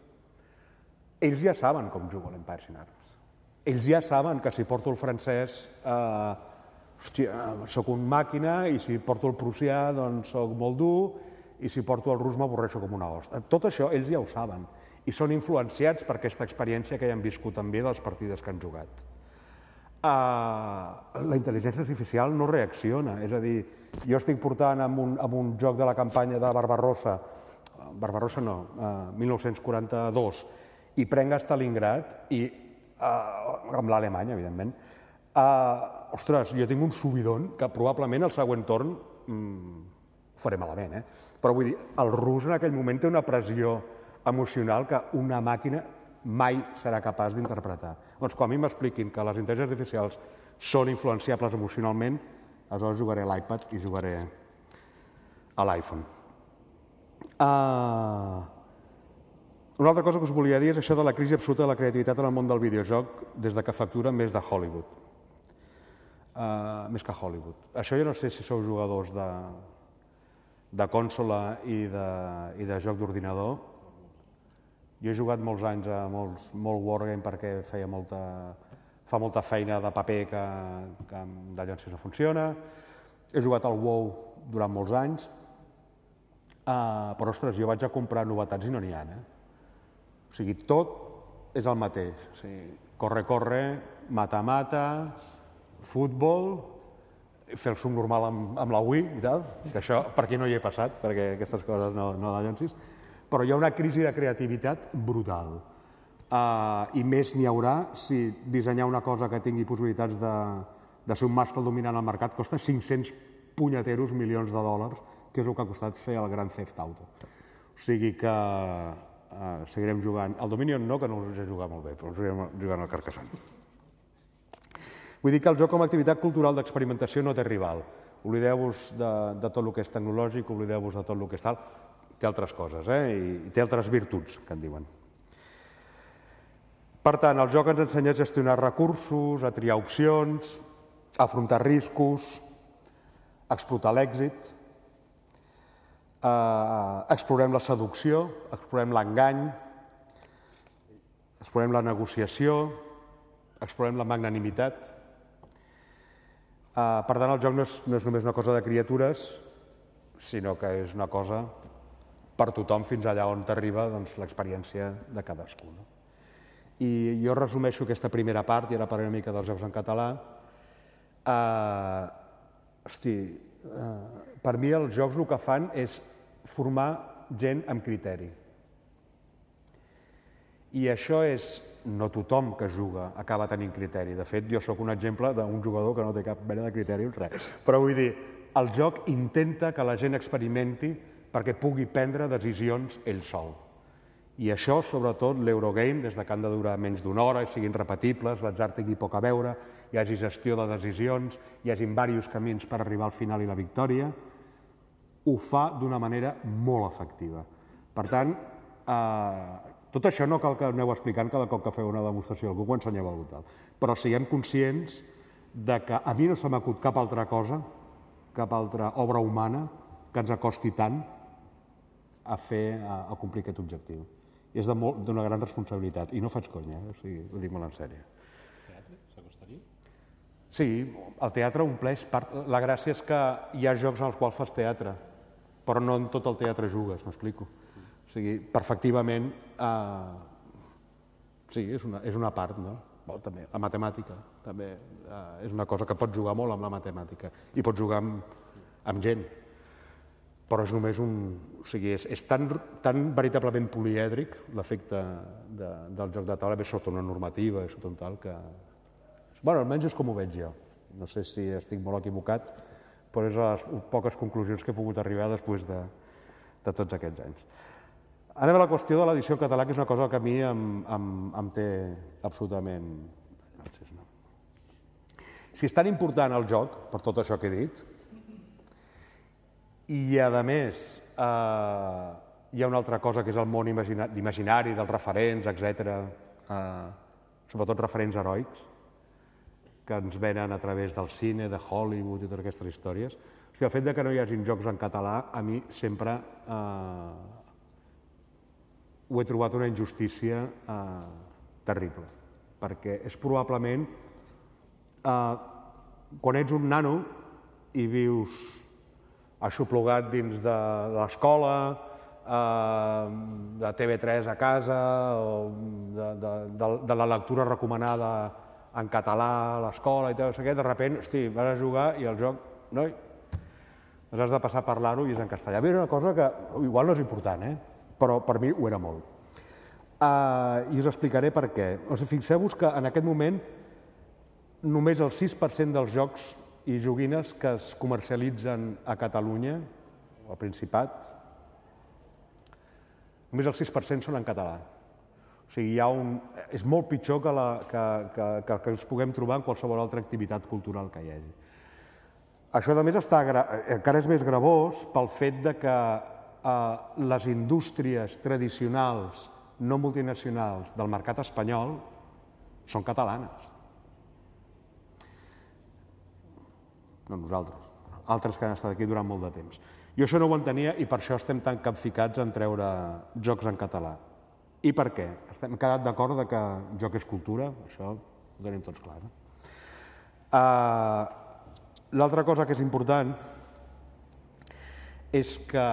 ells ja saben com jugo l'Empires in Arms. Ells ja saben que si porto el francès, eh, hòstia, sóc un màquina, i si porto el prussià, doncs sóc molt dur, i si porto el rus m'avorreixo com una hosta. Tot això ells ja ho saben, i són influenciats per aquesta experiència que ja han viscut també de les partides que han jugat. Uh, la intel·ligència artificial no reacciona. És a dir, jo estic portant amb un, amb un joc de la campanya de Barbarossa, Barbarossa no, uh, 1942, i prenc a Stalingrad, i, uh, amb l'Alemanya, evidentment, uh, ostres, jo tinc un subidon que probablement el següent torn mm, faré malament, eh? Però vull dir, el rus en aquell moment té una pressió emocional que una màquina mai serà capaç d'interpretar. Doncs quan a mi m'expliquin que les intel·ligències artificials són influenciables emocionalment, aleshores jugaré a l'iPad i jugaré a l'iPhone. Uh, una altra cosa que us volia dir és això de la crisi absoluta de la creativitat en el món del videojoc des de que factura més de Hollywood. Uh, més que Hollywood. Això jo no sé si sou jugadors de, de consola i de, i de joc d'ordinador, jo he jugat molts anys a molts, molt wargame perquè feia molta, fa molta feina de paper que, que de llances no funciona. He jugat al WoW durant molts anys, uh, però ostres, jo vaig a comprar novetats i no n'hi ha. Eh? O sigui, tot és el mateix. O sigui, corre, corre, mata, mata, futbol, fer el subnormal amb, amb la Wii i tal, que això per aquí no hi he passat, perquè aquestes coses no, no de llancis, Però hi ha una crisi de creativitat brutal. Uh, I més n'hi haurà si dissenyar una cosa que tingui possibilitats de, de ser un mascle dominant al mercat costa 500 punyeteros milions de dòlars, que és el que ha costat fer el Gran Theft Auto. O sigui que uh, seguirem jugant. El Dominion no, que no us he jugat molt bé, però seguirem jugant al Carcassonne. Vull dir que el joc com a activitat cultural d'experimentació no té rival. Oblideu-vos de, de tot el que és tecnològic, oblideu-vos de tot el que és tal. Té altres coses, eh? I, té altres virtuts, que en diuen. Per tant, el joc ens ensenya a gestionar recursos, a triar opcions, a afrontar riscos, a explotar l'èxit, explorem la seducció, explorem l'engany, explorem la negociació, explorem la magnanimitat. Eh, per tant, el joc no és, no és només una cosa de criatures, sinó que és una cosa per tothom fins allà on t'arriba doncs, l'experiència de cadascú. No? I jo resumeixo aquesta primera part, i ara parlaré una mica dels jocs en català. Uh, hosti, uh, per mi els jocs el que fan és formar gent amb criteri. I això és, no tothom que juga acaba tenint criteri. De fet, jo sóc un exemple d'un jugador que no té cap mena de criteri, res. Però vull dir, el joc intenta que la gent experimenti perquè pugui prendre decisions ell sol. I això, sobretot, l'Eurogame, des de que han de durar menys d'una hora, siguin repetibles, l'atzar tingui poc a veure, hi hagi gestió de decisions, hi hagi diversos camins per arribar al final i la victòria, ho fa d'una manera molt efectiva. Per tant, eh, tot això no cal que aneu explicant cada cop que feu una demostració, algú ho ensenyeu algú tal. Però siguem conscients de que a mi no se m'acut cap altra cosa, cap altra obra humana que ens acosti tant a fer, a, a complir aquest objectiu i és d'una gran responsabilitat. I no faig conya, eh? o sigui, ho dic molt en sèrio. Teatre? S'acostaria? Sí, el teatre ompleix part... La gràcia és que hi ha jocs en els quals fas teatre, però no en tot el teatre jugues, m'explico. O sigui, perfectivament, eh... sí, és una, és una part, no? Bon, també, la matemàtica, també eh, és una cosa que pots jugar molt amb la matemàtica i pots jugar amb, amb gent però és només un... O sigui, és, és tan, tan veritablement polièdric l'efecte de, del joc de taula, ve sota una normativa, sota un tal, que... bueno, almenys és com ho veig jo. No sé si estic molt equivocat, però és les poques conclusions que he pogut arribar després de, de tots aquests anys. Anem a la qüestió de l'edició en català, que és una cosa que a mi em, em, em té absolutament... Si és tan important el joc, per tot això que he dit, i, a més, eh, hi ha una altra cosa que és el món imaginari dels referents, etc. Eh, sobretot referents heroics, que ens venen a través del cine, de Hollywood i totes aquestes històries. O sigui, el fet de que no hi hagin jocs en català, a mi sempre eh, ho he trobat una injustícia eh, terrible, perquè és probablement... Eh, quan ets un nano i vius aixoplugat dins de l'escola, eh, de TV3 a casa, o de, de, de, de la lectura recomanada en català a l'escola i això, de sobte, hosti, vas a jugar i el joc, noi, doncs has de passar a parlar-ho i és en castellà. Mi era una cosa que igual no és important, eh? però per mi ho era molt. Uh, I us explicaré per què. O sigui, Fixeu-vos que en aquest moment només el 6% dels jocs i joguines que es comercialitzen a Catalunya, al Principat, només el 6% són en català. O sigui, hi ha un... és molt pitjor que, la, que, que, que, que ens puguem trobar en qualsevol altra activitat cultural que hi hagi. Això, a més, està, encara és més gravós pel fet de que eh, les indústries tradicionals no multinacionals del mercat espanyol són catalanes. No nosaltres, altres que han estat aquí durant molt de temps. Jo això no ho entenia i per això estem tan capficats en treure jocs en català. I per què? Estem quedat d'acord que joc és cultura, això ho tenim tots clar. No? Uh, L'altra cosa que és important és que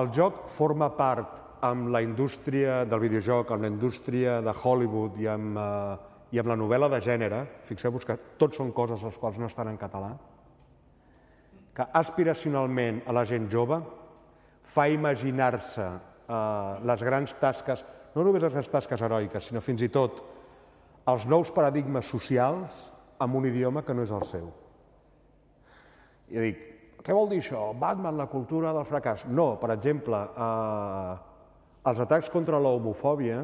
el joc forma part amb la indústria del videojoc, amb la indústria de Hollywood i amb uh, i amb la novel·la de gènere, fixeu-vos que tots són coses les quals no estan en català, que aspiracionalment a la gent jove fa imaginar-se eh, les grans tasques, no només les grans tasques heroiques, sinó fins i tot els nous paradigmes socials amb un idioma que no és el seu. I dic, què vol dir això? Batman, la cultura del fracàs. No, per exemple, eh, els atacs contra la homofòbia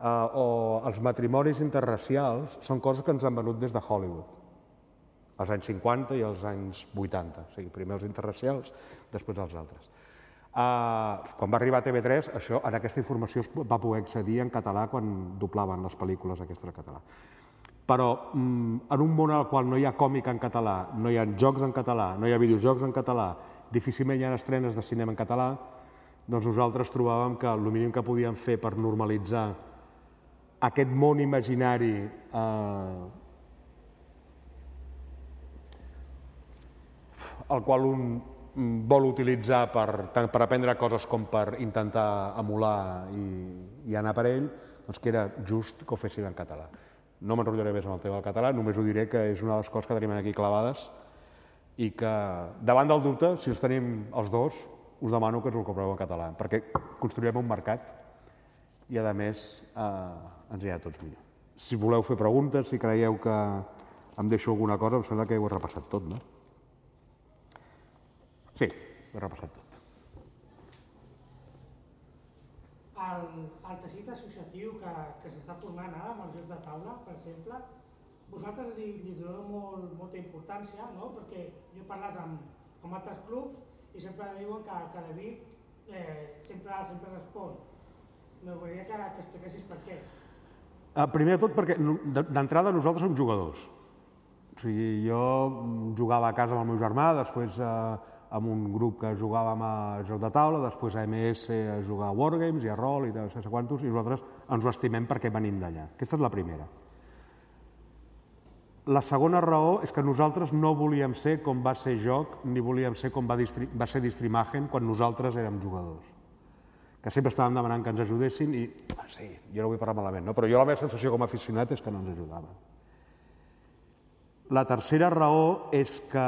eh, o els matrimonis interracials són coses que ens han venut des de Hollywood als anys 50 i als anys 80. O sigui, primer els interracials, després els altres. Uh, quan va arribar a TV3, això, en aquesta informació es va poder accedir en català quan doblaven les pel·lícules aquestes en català. Però mm, en un món el qual no hi ha còmic en català, no hi ha jocs en català, no hi ha videojocs en català, difícilment hi ha estrenes de cinema en català, doncs nosaltres trobàvem que el mínim que podíem fer per normalitzar aquest món imaginari eh, el qual un vol utilitzar per, tant per aprendre coses com per intentar emular i, i anar per ell, doncs que era just que ho fessin en català. No m'enrotllaré més amb el tema del català, només ho diré que és una de les coses que tenim aquí clavades i que davant del dubte, si els tenim els dos, us demano que ens ho compreu en català, perquè construirem un mercat i, a més, eh, ens anirà tots millor. Si voleu fer preguntes, si creieu que em deixo alguna cosa, em sembla que ho he repassat tot, no? Sí, ho he repassat tot. El, el teixit associatiu que, que s'està formant ara amb els jocs de taula, per exemple, vosaltres li, li doneu molt, molta importància, no? perquè jo he parlat amb, amb altres clubs i sempre diuen que, que David eh, sempre, sempre respon. M'agradaria que, que expliquessis per què. Uh, primer de tot perquè d'entrada nosaltres som jugadors. O sigui, jo jugava a casa amb el meu germà, després uh, amb un grup que jugàvem a joc de taula, després a MS a jugar a Wargames i a rol i no sé quantos, i nosaltres ens ho estimem perquè venim d'allà. Aquesta és la primera. La segona raó és que nosaltres no volíem ser com va ser joc, ni volíem ser com va, va ser Distrimagen quan nosaltres érem jugadors. Que sempre estàvem demanant que ens ajudessin i, ah, sí, jo no vull parlar malament, no? però jo la meva sensació com a aficionat és que no ens ajudaven. La tercera raó és que,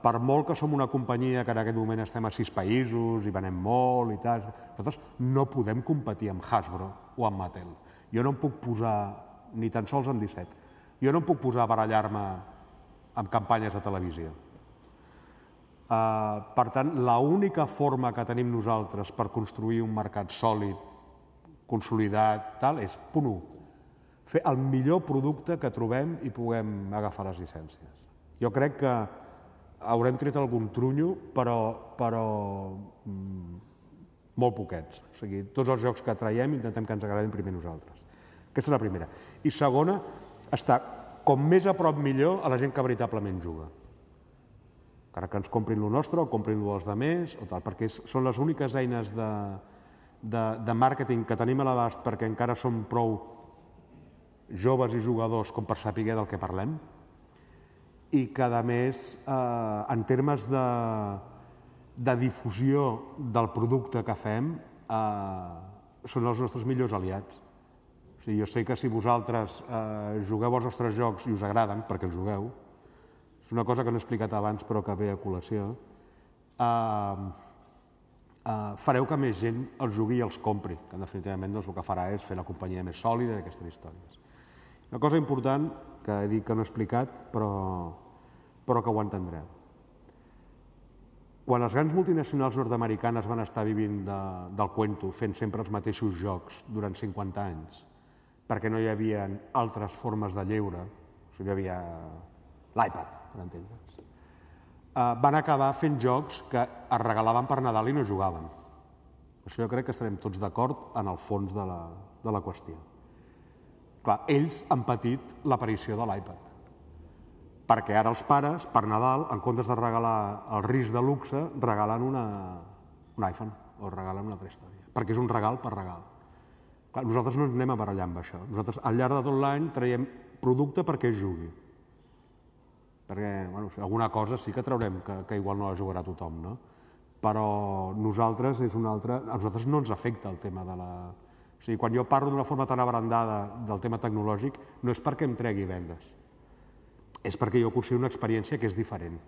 per molt que som una companyia que en aquest moment estem a sis països i venem molt i tal, nosaltres no podem competir amb Hasbro o amb Mattel. Jo no em puc posar, ni tan sols amb 17, jo no em puc posar a barallar-me amb campanyes de televisió. Uh, per tant, l'única forma que tenim nosaltres per construir un mercat sòlid, consolidat, tal, és, punt 1, fer el millor producte que trobem i puguem agafar les llicències. Jo crec que haurem tret algun trunyo, però, però mm, molt poquets. O sigui, tots els jocs que traiem intentem que ens agradin primer nosaltres. Aquesta és la primera. I segona, està com més a prop millor a la gent que veritablement juga. Encara que ens comprin lo nostre o comprin lo dels demés, o tal, perquè són les úniques eines de, de, de màrqueting que tenim a l'abast perquè encara som prou joves i jugadors com per saber del que parlem i que, a més, eh, en termes de, de difusió del producte que fem, eh, són els nostres millors aliats. O sigui, jo sé que si vosaltres eh, jugueu els nostres jocs i us agraden, perquè els jugueu, és una cosa que no he explicat abans però que ve a col·lació, eh, eh, fareu que més gent els jugui i els compri, que definitivament doncs, el que farà és fer la companyia més sòlida d'aquestes històries. Una cosa important que he dit que no he explicat, però, però que ho entendreu. Quan les grans multinacionals nord-americanes van estar vivint de, del cuento, fent sempre els mateixos jocs durant 50 anys, perquè no hi havia altres formes de lleure, o sigui, hi havia l'iPad, per entendre's, eh, van acabar fent jocs que es regalaven per Nadal i no jugaven. Això jo crec que estarem tots d'acord en el fons de la, de la qüestió. Clar, ells han patit l'aparició de l'iPad. Perquè ara els pares, per Nadal, en comptes de regalar el risc de luxe, regalen una, un iPhone o regalen una altra història. Perquè és un regal per regal. Clar, nosaltres no ens anem a barallar amb això. Nosaltres al llarg de tot l'any traiem producte perquè jugui. Perquè, bueno, alguna cosa sí que traurem que, que igual no la jugarà tothom, no? Però nosaltres és un altre... A nosaltres no ens afecta el tema de la, o sigui, quan jo parlo d'una forma tan abrandada del tema tecnològic, no és perquè em tregui vendes, és perquè jo considero una experiència que és diferent.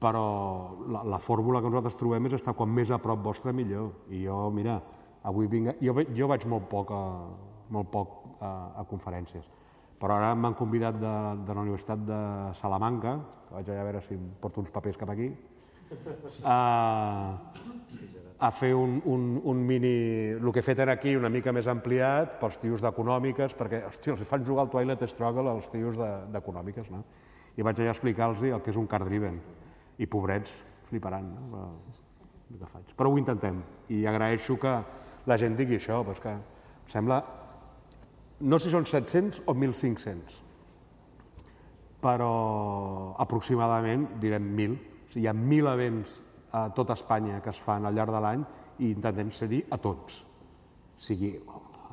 però la, la fórmula que nosaltres trobem és estar quan més a prop vostre millor. I jo, mira, avui vinc... Jo, jo vaig molt poc a, molt poc a, a conferències, però ara m'han convidat de, de la Universitat de Salamanca, que vaig allà a veure si em porto uns papers cap aquí, a, a fer un, un, un mini... El que he fet aquí una mica més ampliat pels tios d'econòmiques, perquè, hòstia, els fan jugar al Twilight Struggle als tios d'econòmiques, no? I vaig allà a explicar-los el que és un car driven. I pobrets fliparan, no? Que faig. Però ho intentem. I agraeixo que la gent digui això, però és que em sembla... No sé si són 700 o 1.500, però aproximadament direm 1.000. O sigui, hi ha 1.000 events a tot Espanya que es fan al llarg de l'any i intentem ser-hi a tots. O sigui,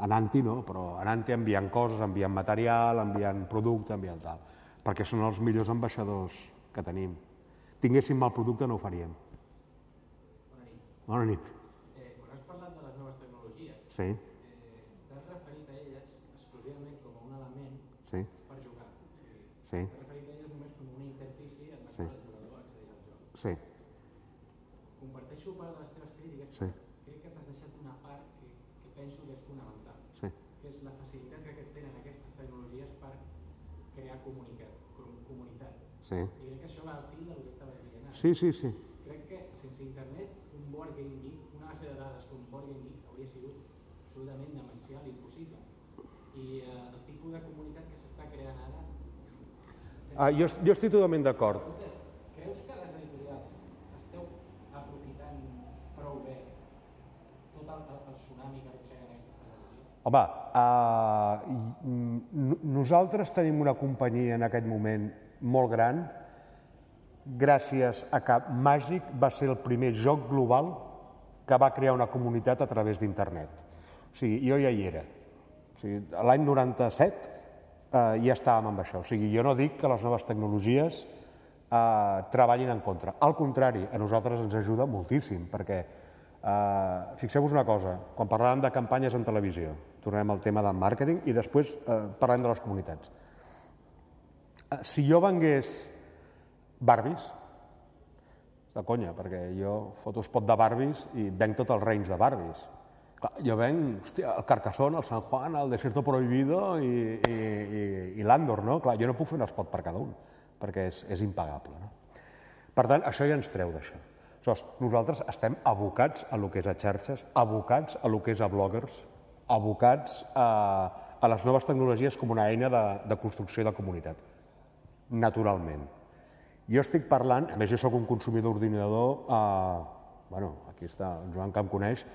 anant-hi no, però anant-hi enviant coses, enviant material, enviant producte, enviant tal, perquè són els millors ambaixadors que tenim. Tinguéssim mal producte no ho faríem. Bona nit. Bona nit. Eh, quan has parlat de les noves tecnologies, Sí, eh, t'has referit a elles exclusivament com a un element sí, per jugar. O sigui, sí, referit a elles només com una interfície en la Sí. el jugador accedeix al joc. sí, Comparteixo part de les teves crítiques, Sí. crec que t'has deixat una part que, que penso que és fonamental, sí. que és la facilitat que tenen aquestes tecnologies per crear comunicat, com- comunitat. sí. I crec que això va al fil del que estaves dient ara. Sí, sí, sí. Crec que sense internet un board game geek, una base de dades com board game geek hauria sigut absolutament demencial i impossible. I eh, el tipus de comunitat que s'està creant ara... Ah, jo, jo estic totalment d'acord. Creus que les editorials esteu aprofitant prou bé tot el, el, tsunami que arrosseguen aquestes tecnologies? Home, uh, nosaltres tenim una companyia en aquest moment molt gran gràcies a que Màgic va ser el primer joc global que va crear una comunitat a través d'internet. O sigui, jo ja hi era. O sigui, L'any 97 eh, ja estàvem amb això. O sigui, jo no dic que les noves tecnologies eh, treballin en contra. Al contrari, a nosaltres ens ajuda moltíssim, perquè eh, fixeu-vos una cosa, quan parlàvem de campanyes en televisió, tornem al tema del màrqueting i després eh, parlem de les comunitats. Eh, si jo vengués Barbies, de conya, perquè jo foto spot de Barbies i venc tot el range de Barbies. Clar, jo venc, hòstia, el Carcassonne, el San Juan, el Desierto Prohibido i, i, i, i l'Andor, no? Clar, jo no puc fer un spot per cada un, perquè és, és impagable, no? Per tant, això ja ens treu d'això. Aleshores, nosaltres estem abocats a lo que és a xarxes, abocats a lo que és a bloggers, abocats a, a les noves tecnologies com una eina de, de construcció de comunitat, naturalment. Jo estic parlant, a més jo sóc un consumidor d'ordinador, eh, bueno, aquí està el Joan que em coneix,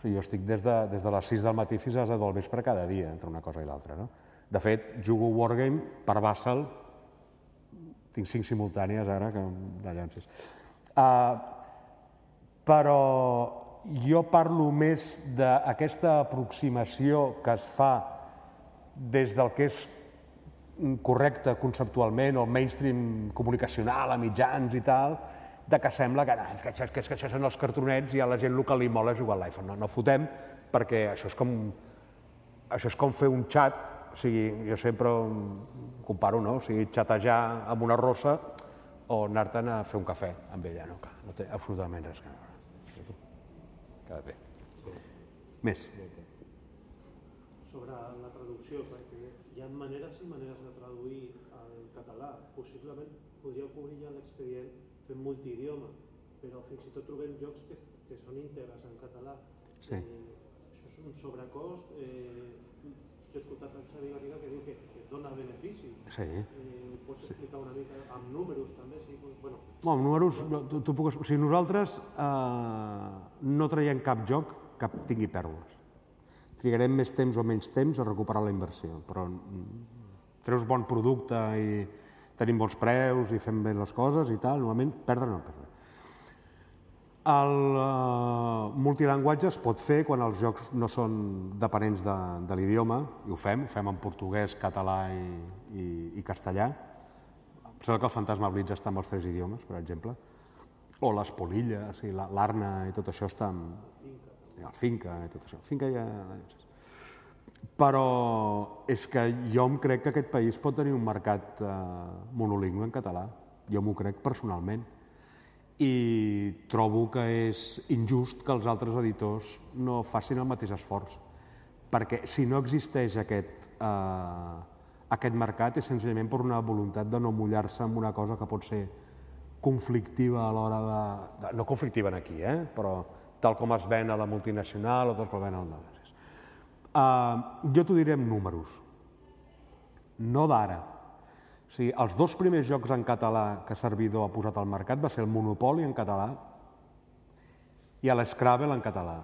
o sigui, jo estic des de, des de les 6 del matí fins a les 10 del vespre cada dia, entre una cosa i l'altra. No? De fet, jugo Wargame per Basel, tinc cinc simultànies ara, que de llances. Uh, però jo parlo més d'aquesta aproximació que es fa des del que és correcte conceptualment o mainstream comunicacional, a mitjans i tal, de que sembla que, nah, que, això, que, que això són els cartronets i a la gent el que li mola és jugar a l'iPhone. No, no fotem, perquè això és com, això és com fer un xat, o sigui, jo sempre comparo, no? O sigui, xatejar amb una rossa o anar-te'n a fer un cafè amb ella, no? No té absolutament res veure. Queda bé. Més. sobre la traducció, perquè hi ha maneres i maneres de traduir al català. Possiblement podríeu cobrir ja l'expedient fent multidioma, però fins i tot trobem jocs que, que són íntegres en català. Sí. Eh, això és un sobrecost. Eh, he escoltat el Xavi Garriga que diu que, que dona benefici. Sí. Eh, pots explicar una mica amb números també? Sí? Bueno, No, amb números, no, tu, tu puc... O sigui, nosaltres eh, no traiem cap joc que tingui pèrdues. Trigarem més temps o menys temps a recuperar la inversió, però mm, treus bon producte i tenim bons preus i fem bé les coses i tal, normalment perdre no perdre. El uh, multilingüatge es pot fer quan els jocs no són dependents de, de l'idioma, i ho fem, ho fem en portuguès, català i, i, i castellà. Em sembla que el Fantasma Blitz està en els tres idiomes, per exemple. O les polilles, i la- l'Arna i tot això està en... i el Finca i tot això. Finca ja... Però és que jo em crec que aquest país pot tenir un mercat eh, monolingüe en català. Jo m'ho crec personalment. i trobo que és injust que els altres editors no facin el mateix esforç, perquè si no existeix aquest, eh, aquest mercat és senzillament per una voluntat de no mullar-se amb una cosa que pot ser conflictiva a l'hora de. No conflictiva en aquí, eh? però tal com es ven a la multinacional o tal com es ven al. Uh, jo t'ho diré amb números, no d'ara. O sigui, els dos primers jocs en català que Servidor ha posat al mercat va ser el Monopoli en català i l'Scrabble en català,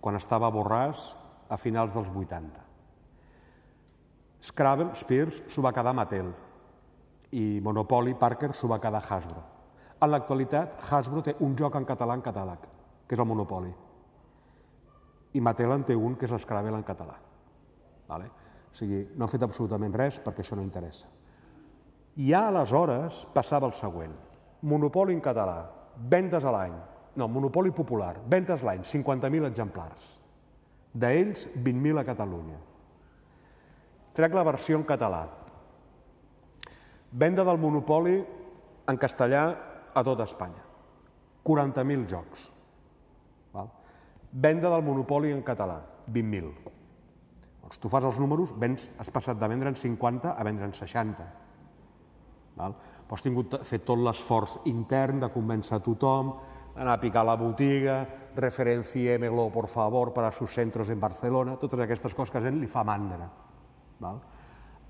quan estava a Borràs a finals dels 80. Scrabble, Spears, s'ho va quedar Mattel i Monopoly, Parker, s'ho va quedar Hasbro. En l'actualitat, Hasbro té un joc en català en catàleg, que és el Monopoly. I Mattel en té un, que és l'Scrabble en català. Vale? O sigui, no han fet absolutament res perquè això no interessa. I ja aleshores passava el següent. Monopoli en català, vendes a l'any. No, monopoli popular, vendes l'any, 50.000 exemplars. D'ells, 20.000 a Catalunya. Trec la versió en català. Venda del monopoli en castellà a tot Espanya. 40.000 jocs. Venda del monopoli en català, 20.000. Doncs tu fas els números, vens, has passat de vendre'n 50 a vendre'n 60. Val? Però has tingut fet tot l'esforç intern de convèncer a tothom, anar a picar a la botiga, referenciémelo, por favor, para sus centros en Barcelona, totes aquestes coses que a gent li fa mandra. Val?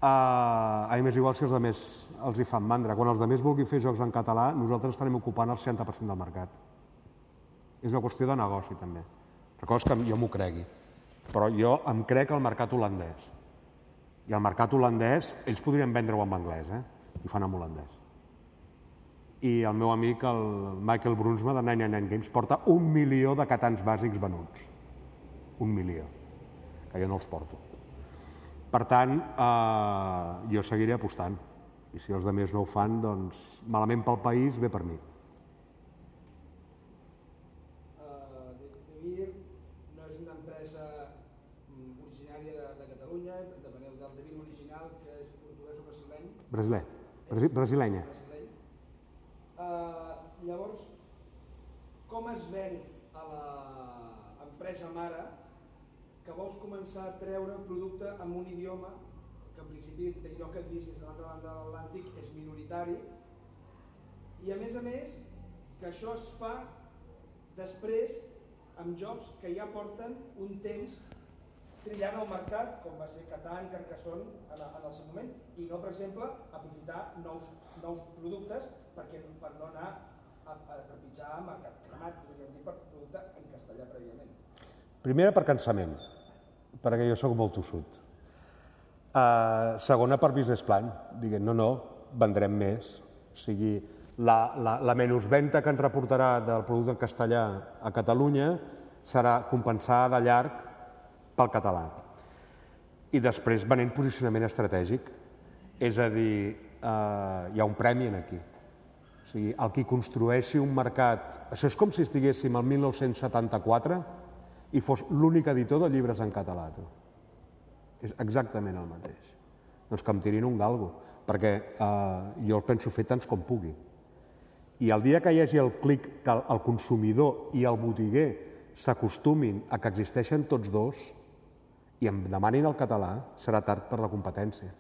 Uh, a mi m'és igual si els altres els hi fan mandra. Quan els altres vulguin fer jocs en català, nosaltres estarem ocupant el 60% del mercat. És una qüestió de negoci, també. És que jo m'ho cregui. Però jo em crec el mercat holandès. I el mercat holandès, ells podrien vendre-ho en anglès, eh? I fan en holandès. I el meu amic, el Michael Brunsma, de 99 Games, porta un milió de catans bàsics venuts. Un milió. Que jo no els porto. Per tant, eh, jo seguiré apostant. I si els altres no ho fan, doncs malament pel país, bé per mi. Brasiler, Brasi brasilenya. Brasileny. Uh, llavors, com es ven a l'empresa mare que vols començar a treure un producte amb un idioma que en principi allò que et vist des de l'altra banda de l'Atlàntic és minoritari i a més a més que això es fa després amb jocs que ja porten un temps trillant el mercat, com va ser Catan, Carcassonne, en, en el seu moment, i no, per exemple, aprofitar nous, nous productes perquè, per no anar a, a trepitjar mercat cremat, podríem dir, per producte en castellà prèviament. Primera per cansament, perquè jo sóc molt tossut. Uh, segona per business plan, diguem, no, no, vendrem més. O sigui, la, la, la menysventa que ens reportarà del producte en castellà a Catalunya serà compensada de llarg pel català. I després venent posicionament estratègic. És a dir, eh, hi ha un premi en aquí. O sigui, el qui construeixi un mercat... Això és com si estiguéssim al 1974 i fos l'únic editor de llibres en català. Tu. És exactament el mateix. Doncs que em tirin un galgo, perquè eh, jo el penso fer tants com pugui. I el dia que hi hagi el clic que el consumidor i el botiguer s'acostumin a que existeixen tots dos, i em demanin el català, serà tard per la competència.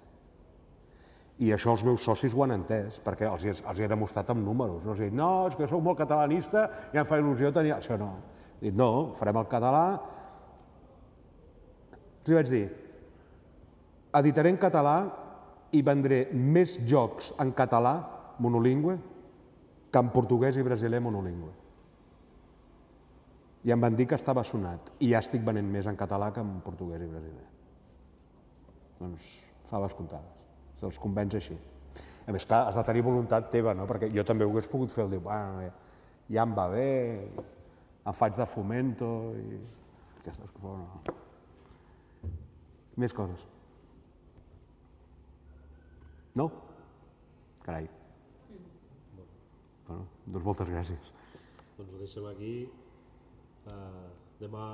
I això els meus socis ho han entès, perquè els, els he demostrat amb números. No els he dit, no, és que sóc molt catalanista i em fa il·lusió tenir... Això no. He dit, no, farem el català... Els vaig dir, editaré en català i vendré més jocs en català monolingüe que en portuguès i brasiler monolingüe i em van dir que estava sonat i ja estic venent més en català que en portuguès i brasiler. Doncs faves comptades, se'ls convenç així. A més, clar, has de tenir voluntat teva, no? perquè jo també ho hagués pogut fer, el dir, bueno, ja em va bé, em faig de fomento i aquestes coses. No. Més coses. No? Carai. Bueno, doncs moltes gràcies. Doncs ho deixem aquí. Uh, demà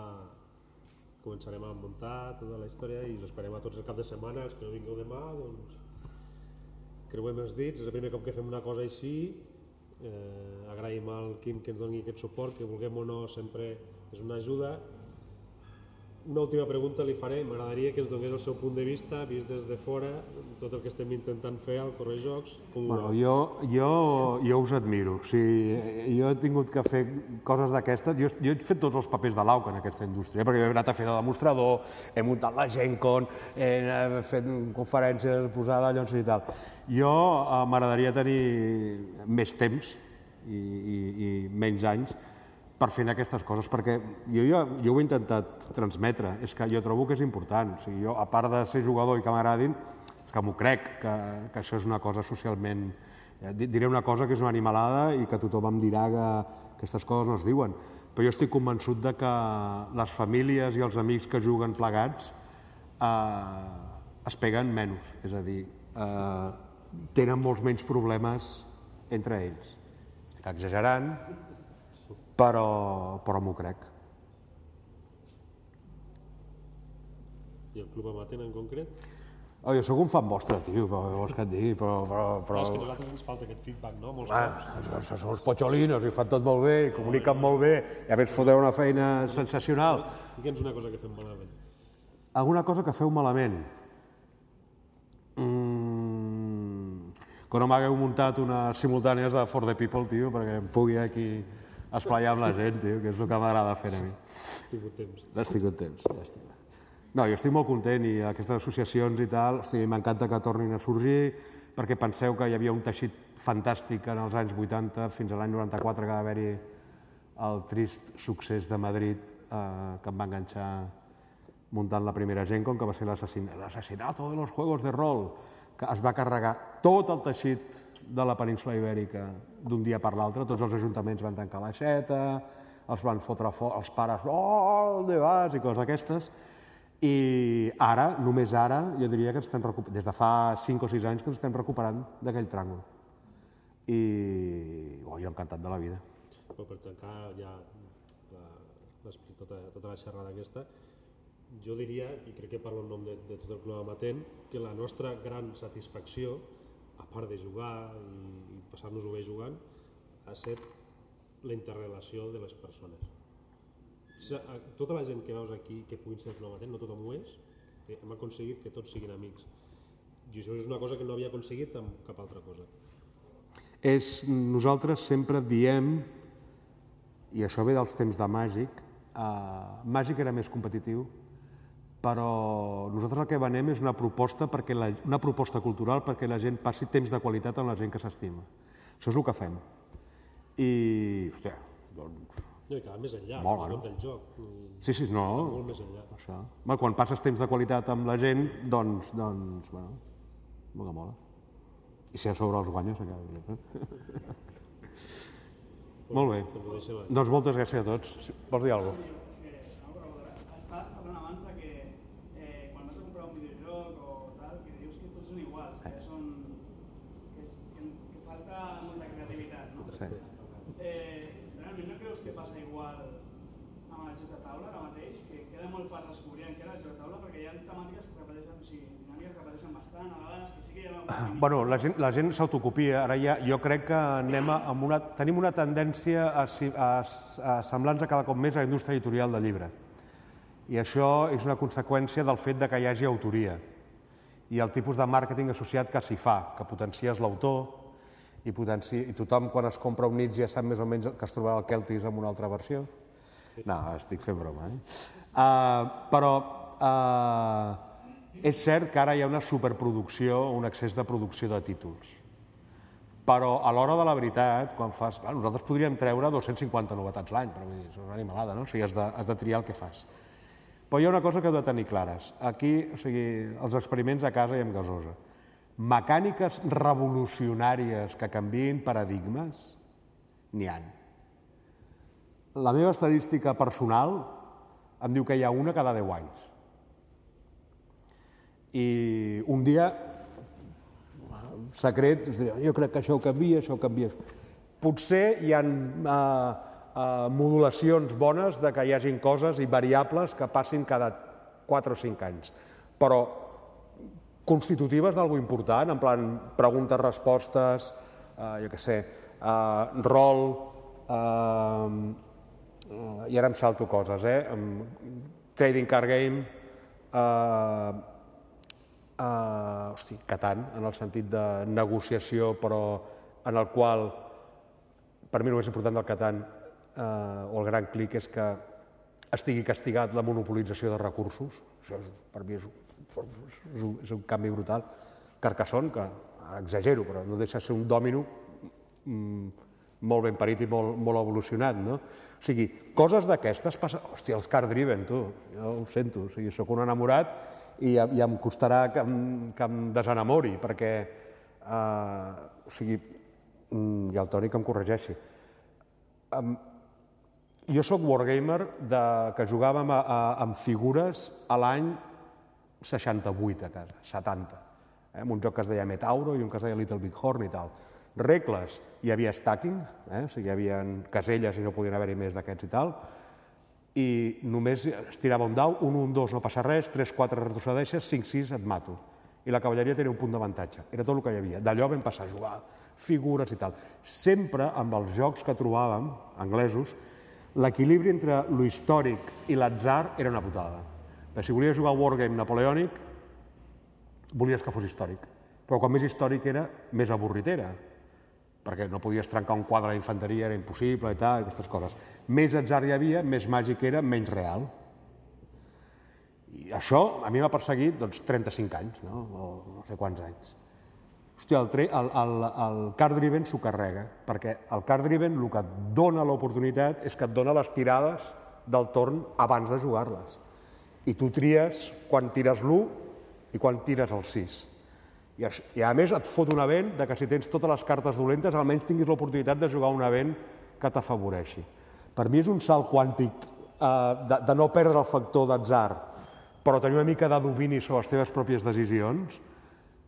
començarem a muntar tota la història i us esperem a tots el cap de setmana, els que no vingueu demà, doncs creuem els dits, és el primer cop que fem una cosa així Eh, agraïm al Quim que ens doni aquest suport, que vulguem o no sempre és una ajuda. Una última pregunta li faré. M'agradaria que ens donés el seu punt de vista, vist des de fora, tot el que estem intentant fer al Correjocs. Com Bueno, jo, jo, jo us admiro. O sigui, jo he tingut que fer coses d'aquestes. Jo, jo he fet tots els papers de l'AUC en aquesta indústria, perquè he anat a fer de demostrador, he muntat la GenCon, he fet conferències, posada llocs i tal. Jo eh, m'agradaria tenir més temps i, i, i menys anys per fer aquestes coses, perquè jo, jo, jo ho he intentat transmetre, és que jo trobo que és important. O sigui, jo, a part de ser jugador i que m'agradin, és que m'ho crec, que, que això és una cosa socialment... eh, di- Diré una cosa que és una animalada i que tothom em dirà que aquestes coses no es diuen. Però jo estic convençut de que les famílies i els amics que juguen plegats eh, es peguen menys. És a dir, eh, tenen molts menys problemes entre ells. Estic exagerant, però, però m'ho crec. I el Club Amatent en concret? Oh, jo sóc un fan vostre, tio, però què vols que et digui? Però, però, Però... però... és que a nosaltres ens falta aquest feedback, no? Molts Ah, cops. són uns potxolinos i fan tot molt bé, i comuniquen molt bé, i a més foteu una feina sensacional. Digue'ns una cosa que fem malament. Alguna cosa que feu malament? Mm... Que no m'hagueu muntat unes simultànies de For the People, tio, perquè em pugui aquí esplaiar amb la gent, tio, que és el que m'agrada fer a mi. Has tingut temps. Has tingut temps, llàstima. No, jo estic molt content i aquestes associacions i tal, hosti, m'encanta que tornin a sorgir perquè penseu que hi havia un teixit fantàstic en els anys 80 fins a l'any 94 que va haver-hi el trist succés de Madrid eh, que em va enganxar muntant la primera gent, com que va ser l'assassin- l'assassinato de los juegos de rol, que es va carregar tot el teixit de la península ibèrica d'un dia per l'altre, tots els ajuntaments van tancar l'aixeta, els van fotre fora, els pares, oh, on vas, i coses d'aquestes, i ara, només ara, jo diria que estem recuperant, des de fa 5 o 6 anys que ens estem recuperant d'aquell tràngol. I oh, jo encantat de la vida. Però per tancar ja la, tota, tota la xerrada aquesta, jo diria, i crec que parlo en nom de, de tot el club amatent, que la nostra gran satisfacció, a part de jugar i, i passar-nos-ho bé jugant, ha estat la interrelació de les persones. Tota la gent que veus aquí que puguin ser club amatent, no tothom ho és, hem aconseguit que tots siguin amics. I això és una cosa que no havia aconseguit amb cap altra cosa. és, nosaltres sempre diem, i això ve dels temps de Màgic, eh, Màgic era més competitiu, però nosaltres el que venem és una proposta, perquè la, una proposta cultural perquè la gent passi temps de qualitat amb la gent que s'estima. Això és el que fem. I, hòstia, doncs... No, i que va més enllà, Mola, no? del joc. I Sí, sí, no... Molt més enllà. Això. Bé, quan passes temps de qualitat amb la gent, doncs, doncs, bueno, molt que mola. I si a sobre els guanyes, encara millor. <laughs> Molt bé. Doncs. Doncs moltes gràcies a tots. Vols dir alguna cosa? Estàs parlant abans de que eh, quan vas a comprar un videojoc o tal, que dius que tots són iguals, que són... que, és, que, que falta molta creativitat, no? Sí. Eh, realment no creus que passa igual amb el joc de taula ara mateix, que queda molt per descobrir encara el joc de taula, perquè hi ha temàtiques que repeteixen, o sigui, dinàmiques que repeteixen bastant, a vegades que sí que hi ha una... Bueno, la gent, la gent s'autocopia. Ara ja, jo crec que anem a, amb una, tenim una tendència a, a, a semblar-nos cada cop més a la indústria editorial del llibre. I això és una conseqüència del fet de que hi hagi autoria i el tipus de màrqueting associat que s'hi fa, que potencies l'autor i, potenci... i tothom quan es compra un nits ja sap més o menys que es trobarà el Celtis amb una altra versió. No, estic fent broma, eh? Uh, però uh, és cert que ara hi ha una superproducció, un excés de producció de títols. Però a l'hora de la veritat, quan fas... Clar, nosaltres podríem treure 250 novetats l'any, però vull dir, és una animalada, no? O sigui, has de, has de triar el que fas. Però hi ha una cosa que heu de tenir clares. Aquí, o sigui, els experiments a casa i amb gasosa. Mecàniques revolucionàries que canviïn paradigmes, n'hi han. La meva estadística personal em diu que hi ha una cada 10 anys. I un dia, secret, jo crec que això ho canvia, això ho canvia. Potser hi ha eh, eh, modulacions bones de que hi hagin coses i variables que passin cada 4 o 5 anys, però constitutives d'algú important, en plan preguntes-respostes, eh, jo què sé, Uh, rol, uh, uh, i ara em salto coses, eh? Trading card game, uh, uh, hosti, Catan, en el sentit de negociació, però en el qual, per mi el més important del Catan, uh, o el gran clic, és que estigui castigat la monopolització de recursos. Això és, per mi és, és, un, és un canvi brutal. Carcassonne, que exagero, però no deixa de ser un dòmino mm, molt ben parit i molt, molt evolucionat, no? O sigui, coses d'aquestes passen... Hòstia, els car driven, tu, jo ho sento, o sigui, sóc un enamorat i ja em costarà que em, que em desenamori, perquè, eh, o sigui, mm, i el Toni que em corregeixi. Um, jo sóc wargamer de, que jugàvem a, a, amb figures a l'any 68 a casa, 70, eh, amb un joc que es deia Metauro i un que es deia Little Big Horn i tal. Regles, hi havia stacking, eh, o sigui, hi havia caselles i no podien haver-hi més d'aquests i tal, i només es tirava un dau, un, un, dos, no passa res, tres, quatre retrocedeixes, cinc, sis, et mato. I la cavalleria tenia un punt d'avantatge. Era tot el que hi havia. D'allò vam passar a jugar, figures i tal. Sempre amb els jocs que trobàvem, anglesos, l'equilibri entre lo històric i l'atzar era una putada. Perquè si volies jugar Wargame napoleònic, volies que fos històric. Però quan més històric era, més avorrit era. Perquè no podies trencar un quadre d'infanteria, era impossible i tal, aquestes coses. Més atzar hi havia, més màgic era, menys real. I això a mi m'ha perseguit doncs, 35 anys, no? o no sé quants anys. Hòstia, el, el, el, el card driven s'ho carrega, perquè el card driven el que et dona l'oportunitat és que et dona les tirades del torn abans de jugar-les. I tu tries quan tires l'1 i quan tires el 6. I, I a més et fot un event de que si tens totes les cartes dolentes almenys tinguis l'oportunitat de jugar un event que t'afavoreixi. Per mi és un salt quàntic eh, de, de no perdre el factor d'atzar, però tenir una mica de domini sobre les teves pròpies decisions,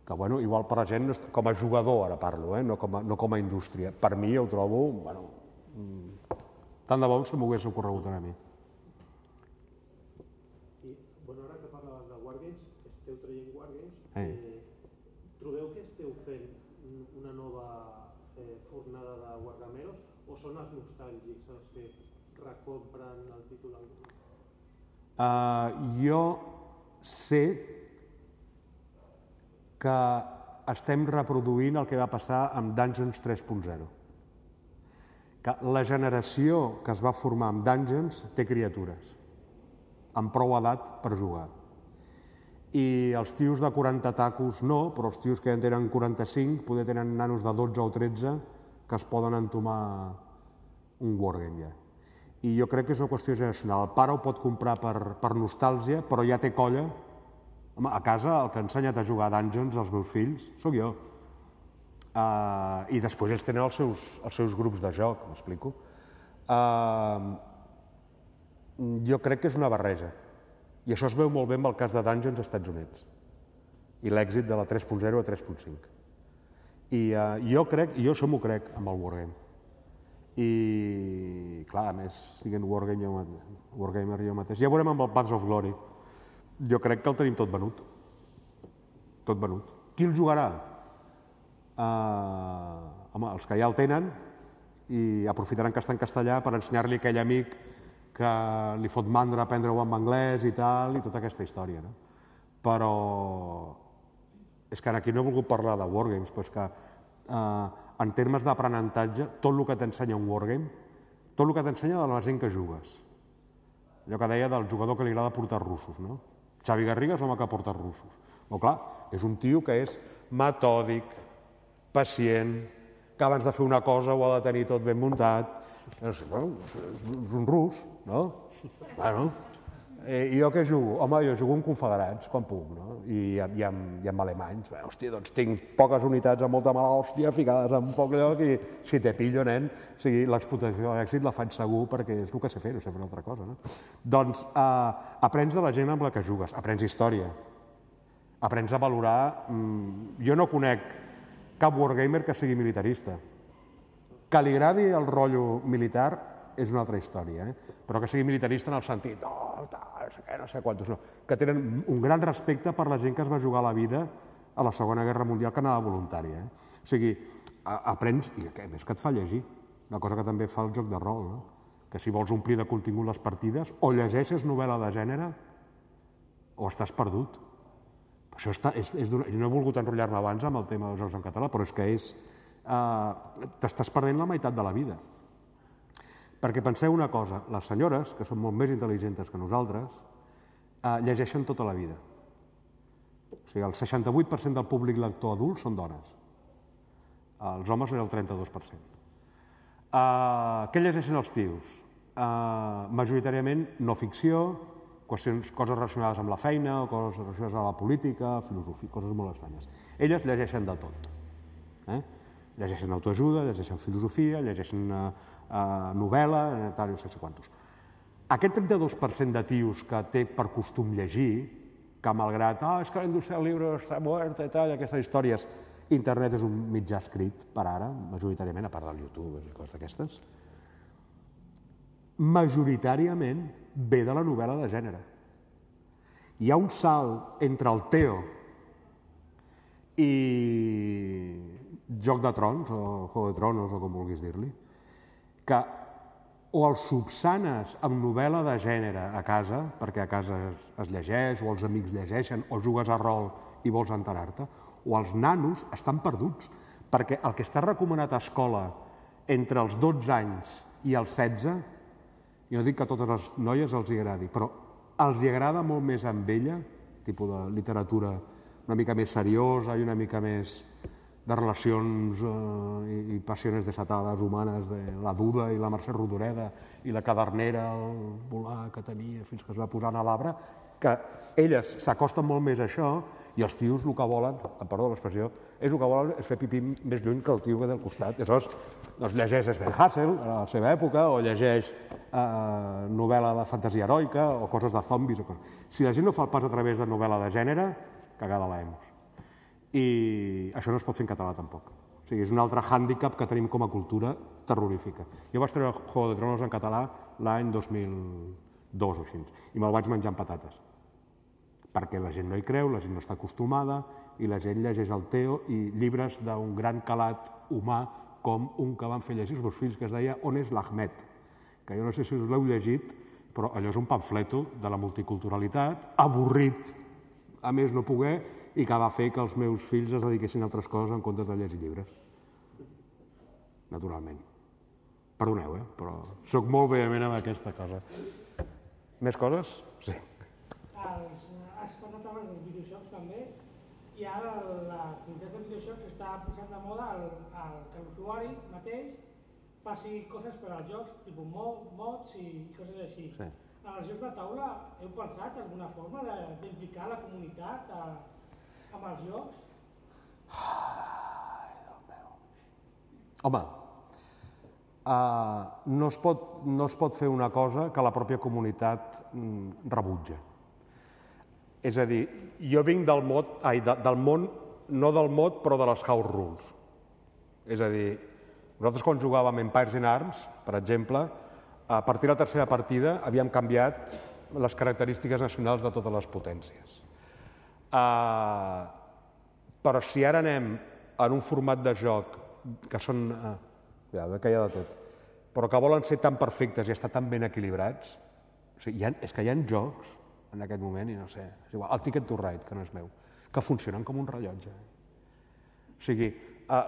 que bueno, igual per la gent, com a jugador ara parlo, eh? no, com a, no com a indústria. Per mi ho trobo, bueno, mm, tant de bo se m'ho hagués ocorregut a mi. I, bueno, ara que parlaves de Wargames, esteu traient Wargames, Eh. eh, trobeu que esteu fent una nova eh, fornada de Wargameros o són els nostàlgics els que recompren el títol? Uh, jo sé que estem reproduint el que va passar amb Dungeons 3.0. Que la generació que es va formar amb Dungeons té criatures, amb prou edat per jugar. I els tios de 40 tacos no, però els tios que en tenen 45 poder tenen nanos de 12 o 13 que es poden entomar un wargame ja. I jo crec que és una qüestió generacional. El pare ho pot comprar per, per nostàlgia, però ja té colla Home, a casa el que ha ensenyat a jugar a Dungeons als meus fills sóc jo. Uh, I després ells tenen els seus, els seus grups de joc, m'explico. Uh, jo crec que és una barreja. I això es veu molt bé amb el cas de Dungeons als Estats Units. I l'èxit de la 3.0 a 3.5. I uh, jo crec, jo això m'ho crec amb el Wargame. I, clar, a més, siguent Wargame jo, Wargamer jo mateix. Ja veurem amb el Paths of Glory jo crec que el tenim tot venut. Tot venut. Qui el jugarà? Uh, home, els que ja el tenen i aprofitaran que està en castellà per ensenyar-li aquell amic que li fot mandra aprendre-ho en anglès i tal, i tota aquesta història. No? Però és que aquí no he volgut parlar de Wargames, però és que uh, en termes d'aprenentatge, tot el que t'ensenya un Wargame, tot el que t'ensenya de la gent que jugues. Allò que deia del jugador que li agrada portar russos, no? Xavi Garriga és l'home que porta russos. Però clar, és un tio que és metòdic, pacient, que abans de fer una cosa ho ha de tenir tot ben muntat. És, bueno, és un rus, no? Bueno, I jo què jugo? Home, jo jugo amb confederats, quan puc, no? I, i, amb, i amb alemanys. Bé, hòstia, doncs tinc poques unitats amb molta mala hòstia ficades en poc lloc i si te pillo, nen, o sigui, l'explotació de l'èxit la faig segur perquè és el que sé fer, no sé fer una altra cosa, no? Doncs eh, aprens de la gent amb la que jugues, aprens història, aprens a valorar... Mm, jo no conec cap wargamer que sigui militarista. Que li agradi el rotllo militar és una altra història, eh? però que sigui militarista en el sentit, no, tal, sé què, no sé quantos, no. que tenen un gran respecte per la gent que es va jugar la vida a la Segona Guerra Mundial que anava voluntària. Eh? O sigui, aprens, i a més que et fa llegir, una cosa que també fa el joc de rol, no? que si vols omplir de contingut les partides, o llegeixes novel·la de gènere, o estàs perdut. Això està, és, és jo no he volgut enrotllar-me abans amb el tema dels jocs en català, però és que és... Eh, T'estàs perdent la meitat de la vida. Perquè penseu una cosa, les senyores, que són molt més intel·ligents que nosaltres, eh, llegeixen tota la vida. O sigui, el 68% del públic lector adult són dones. Els homes són el 32%. Uh, què llegeixen els tios? Uh, majoritàriament no ficció, qüestions, coses relacionades amb la feina, o coses relacionades amb la política, filosofia, coses molt estranyes. Elles llegeixen de tot. Eh? Llegeixen autoajuda, llegeixen filosofia, llegeixen uh, novel·la, tal, no sé si quantos. Aquest 32% de tios que té per costum llegir, que malgrat, ah, és que la indústria del llibre està morta i tal, aquestes històries, internet és un mitjà escrit per ara, majoritàriament, a part del YouTube i coses d'aquestes, majoritàriament ve de la novel·la de gènere. Hi ha un salt entre el Teo i Joc de Trons, o Juego de Tronos, o com vulguis dir-li, que o els subsanes amb novel·la de gènere a casa, perquè a casa es, es llegeix, o els amics llegeixen, o jugues a rol i vols enterar-te, o els nanos estan perduts, perquè el que està recomanat a escola entre els 12 anys i els 16, jo dic que a totes les noies els hi agradi, però els hi agrada molt més amb ella, tipus de literatura una mica més seriosa i una mica més de relacions eh, i, passions desatades humanes de la Duda i la Mercè Rodoreda i la cadernera, el volar que tenia fins que es va posar a l'arbre, que elles s'acosten molt més a això i els tios el que volen, em perdó l'expressió, és el que volen és fer pipí més lluny que el tio que del costat. Aleshores doncs, llegeix Sven Hassel a la seva època o llegeix eh, novel·la de fantasia heroica o coses de zombis. O coses. Si la gent no fa el pas a través de novel·la de gènere, cagada la hemos. I això no es pot fer en català tampoc. O sigui, és un altre hàndicap que tenim com a cultura terrorífica. Jo vaig treure Juego de Tronos en català l'any 2002 o així, i me'l vaig menjar amb patates. Perquè la gent no hi creu, la gent no està acostumada, i la gent llegeix el Teo i llibres d'un gran calat humà com un que van fer llegir els meus fills, que es deia On és l'Ahmed? Que jo no sé si us l'heu llegit, però allò és un pamfleto de la multiculturalitat, avorrit, a més no poder, i que va fer que els meus fills es dediquessin a altres coses en comptes de llegir llibres. Naturalment. Perdoneu, eh? però sóc molt vehement amb aquesta cosa. Més coses? Sí. Els, has parlat abans dels videojocs també, i ara la comunitat de videojocs està posant de moda el, el que l'usuari mateix faci coses per als jocs, tipus mo- mods i coses així. Sí. En els jocs de taula heu pensat alguna forma de- d'implicar la comunitat a, amb els jocs? Home, uh, no, es pot, no es pot fer una cosa que la pròpia comunitat mm, rebutja. És a dir, jo vinc del, mod, ai, de, del món, no del mod, però de les house rules. És a dir, nosaltres quan jugàvem Empires in Arms, per exemple, a partir de la tercera partida havíem canviat les característiques nacionals de totes les potències. Uh, però si ara anem en un format de joc que són... Uh, que hi ha de tot. Però que volen ser tan perfectes i estar tan ben equilibrats... O sigui, ha, és que hi ha jocs en aquest moment, i no sé, és igual, el Ticket to Ride, que no és meu, que funcionen com un rellotge. O sigui, uh,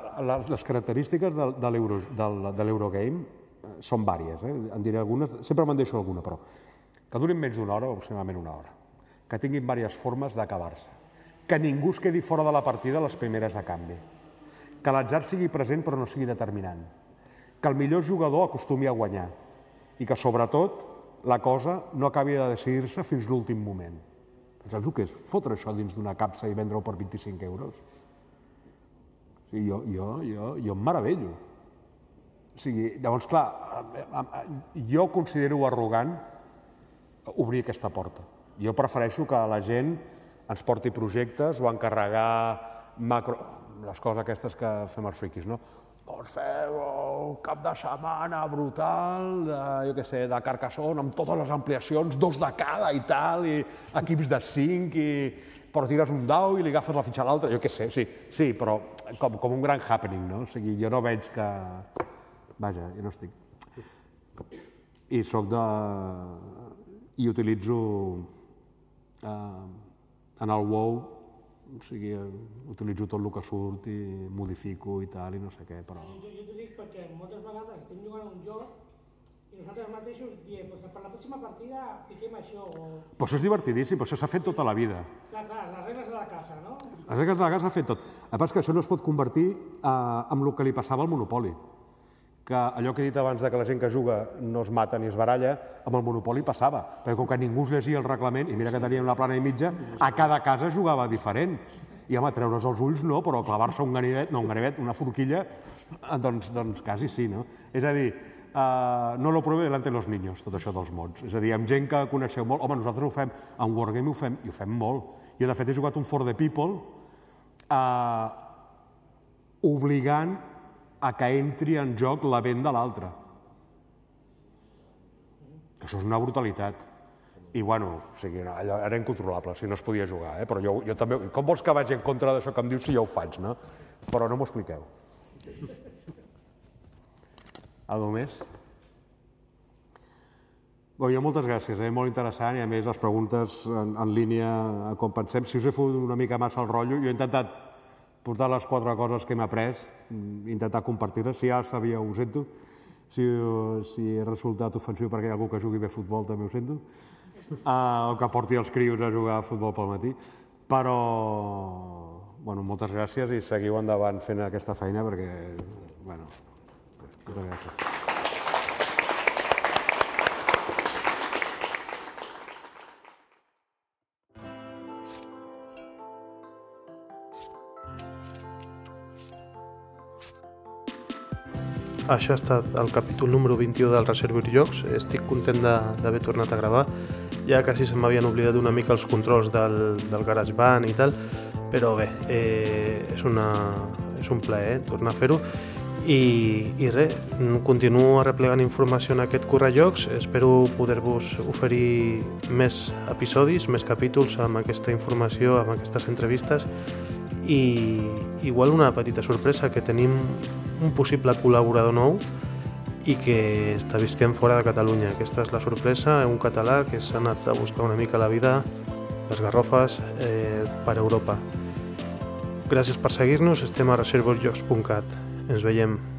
les, característiques de de l'Eurogame eh, són vàries, eh? en diré algunes, sempre me'n deixo alguna, però que durin menys d'una hora, aproximadament una hora, que tinguin diverses formes d'acabar-se, que ningú es quedi fora de la partida a les primeres de canvi, que l'atzar sigui present però no sigui determinant, que el millor jugador acostumi a guanyar i que, sobretot, la cosa no acabi de decidir-se fins l'últim moment. Saps el que és? Fotre això dins d'una capsa i vendre-ho per 25 euros? O sigui, jo, jo, jo, jo em meravello. O sigui, llavors, clar, eh, eh, jo considero arrogant obrir aquesta porta. Jo prefereixo que la gent ens porti projectes o encarregar macro... les coses aquestes que fem els friquis, no? Vols fer un cap de setmana brutal, de, jo què sé, de Carcassonne, amb totes les ampliacions, dos de cada i tal, i equips de cinc, i però tires un dau i li agafes la fitxa a l'altre, jo què sé, sí, sí, però com, com un gran happening, no? O sigui, jo no veig que... Vaja, jo no estic... I sóc de... i utilitzo eh, en el WoW, o sigui, utilitzo tot el que surt i modifico i tal, i no sé què, però... Jo, jo t'ho dic perquè moltes vegades estem jugant a un joc i nosaltres mateixos diem, pues, per la pròxima partida fiquem això, o... Però això és divertidíssim, però això s'ha fet tota la vida. Clar, clar, les regles de la casa, no? Les regles de la casa s'ha fet tot. El que que això no es pot convertir eh, amb el que li passava al Monopoli. Que allò que he dit abans de que la gent que juga no es mata ni es baralla, amb el Monopoli passava. Perquè com que ningú es llegia el reglament, i mira que teníem la plana i mitja, a cada casa jugava diferent. I home, treure's els ulls no, però clavar-se un ganivet, no un ganivet, una forquilla, eh, doncs, doncs quasi sí, no? És a dir, uh, no lo pruebe delante de los niños, tot això dels mods. És a dir, amb gent que coneixeu molt, home, nosaltres ho fem, en Wargame ho fem, i ho fem molt. Jo, de fet, he jugat un For the People, uh, obligant a que entri en joc la vent de l'altre. Això és una brutalitat. I, bueno, o sigui, allò era incontrolable, o sigui, no es podia jugar, eh? però jo, jo també... Com vols que vagi en contra d'això que em dius si jo ho faig, no? Però no m'ho expliqueu. Algo més? Bé, jo moltes gràcies, eh? molt interessant i a més les preguntes en, en línia com pensem. Si us he fotut una mica massa el rotllo, jo he intentat portar les quatre coses que hem après, mm, intentar compartir-les. Si ja sabia, ho sento. Si, si he resultat ofensiu perquè hi ha algú que jugui bé a futbol, també ho sento. Uh, o que porti els crios a jugar a futbol pel matí. Però, bueno, moltes gràcies i seguiu endavant fent aquesta feina perquè, bueno, moltes gràcies. Això ha estat el capítol número 21 del Reservoir Jocs. Estic content d'haver tornat a gravar. Ja quasi se m'havien oblidat una mica els controls del, del GarageBand i tal, però bé, eh, és, una, és un plaer tornar a fer-ho. I, I res, continuo arreplegant informació en aquest Correjocs. Espero poder-vos oferir més episodis, més capítols amb aquesta informació, amb aquestes entrevistes i igual una petita sorpresa que tenim un possible col·laborador nou i que està visquent fora de Catalunya. Aquesta és la sorpresa, un català que s'ha anat a buscar una mica la vida, les garrofes, eh, per Europa. Gràcies per seguir-nos, estem a reservojocs.cat. Ens veiem.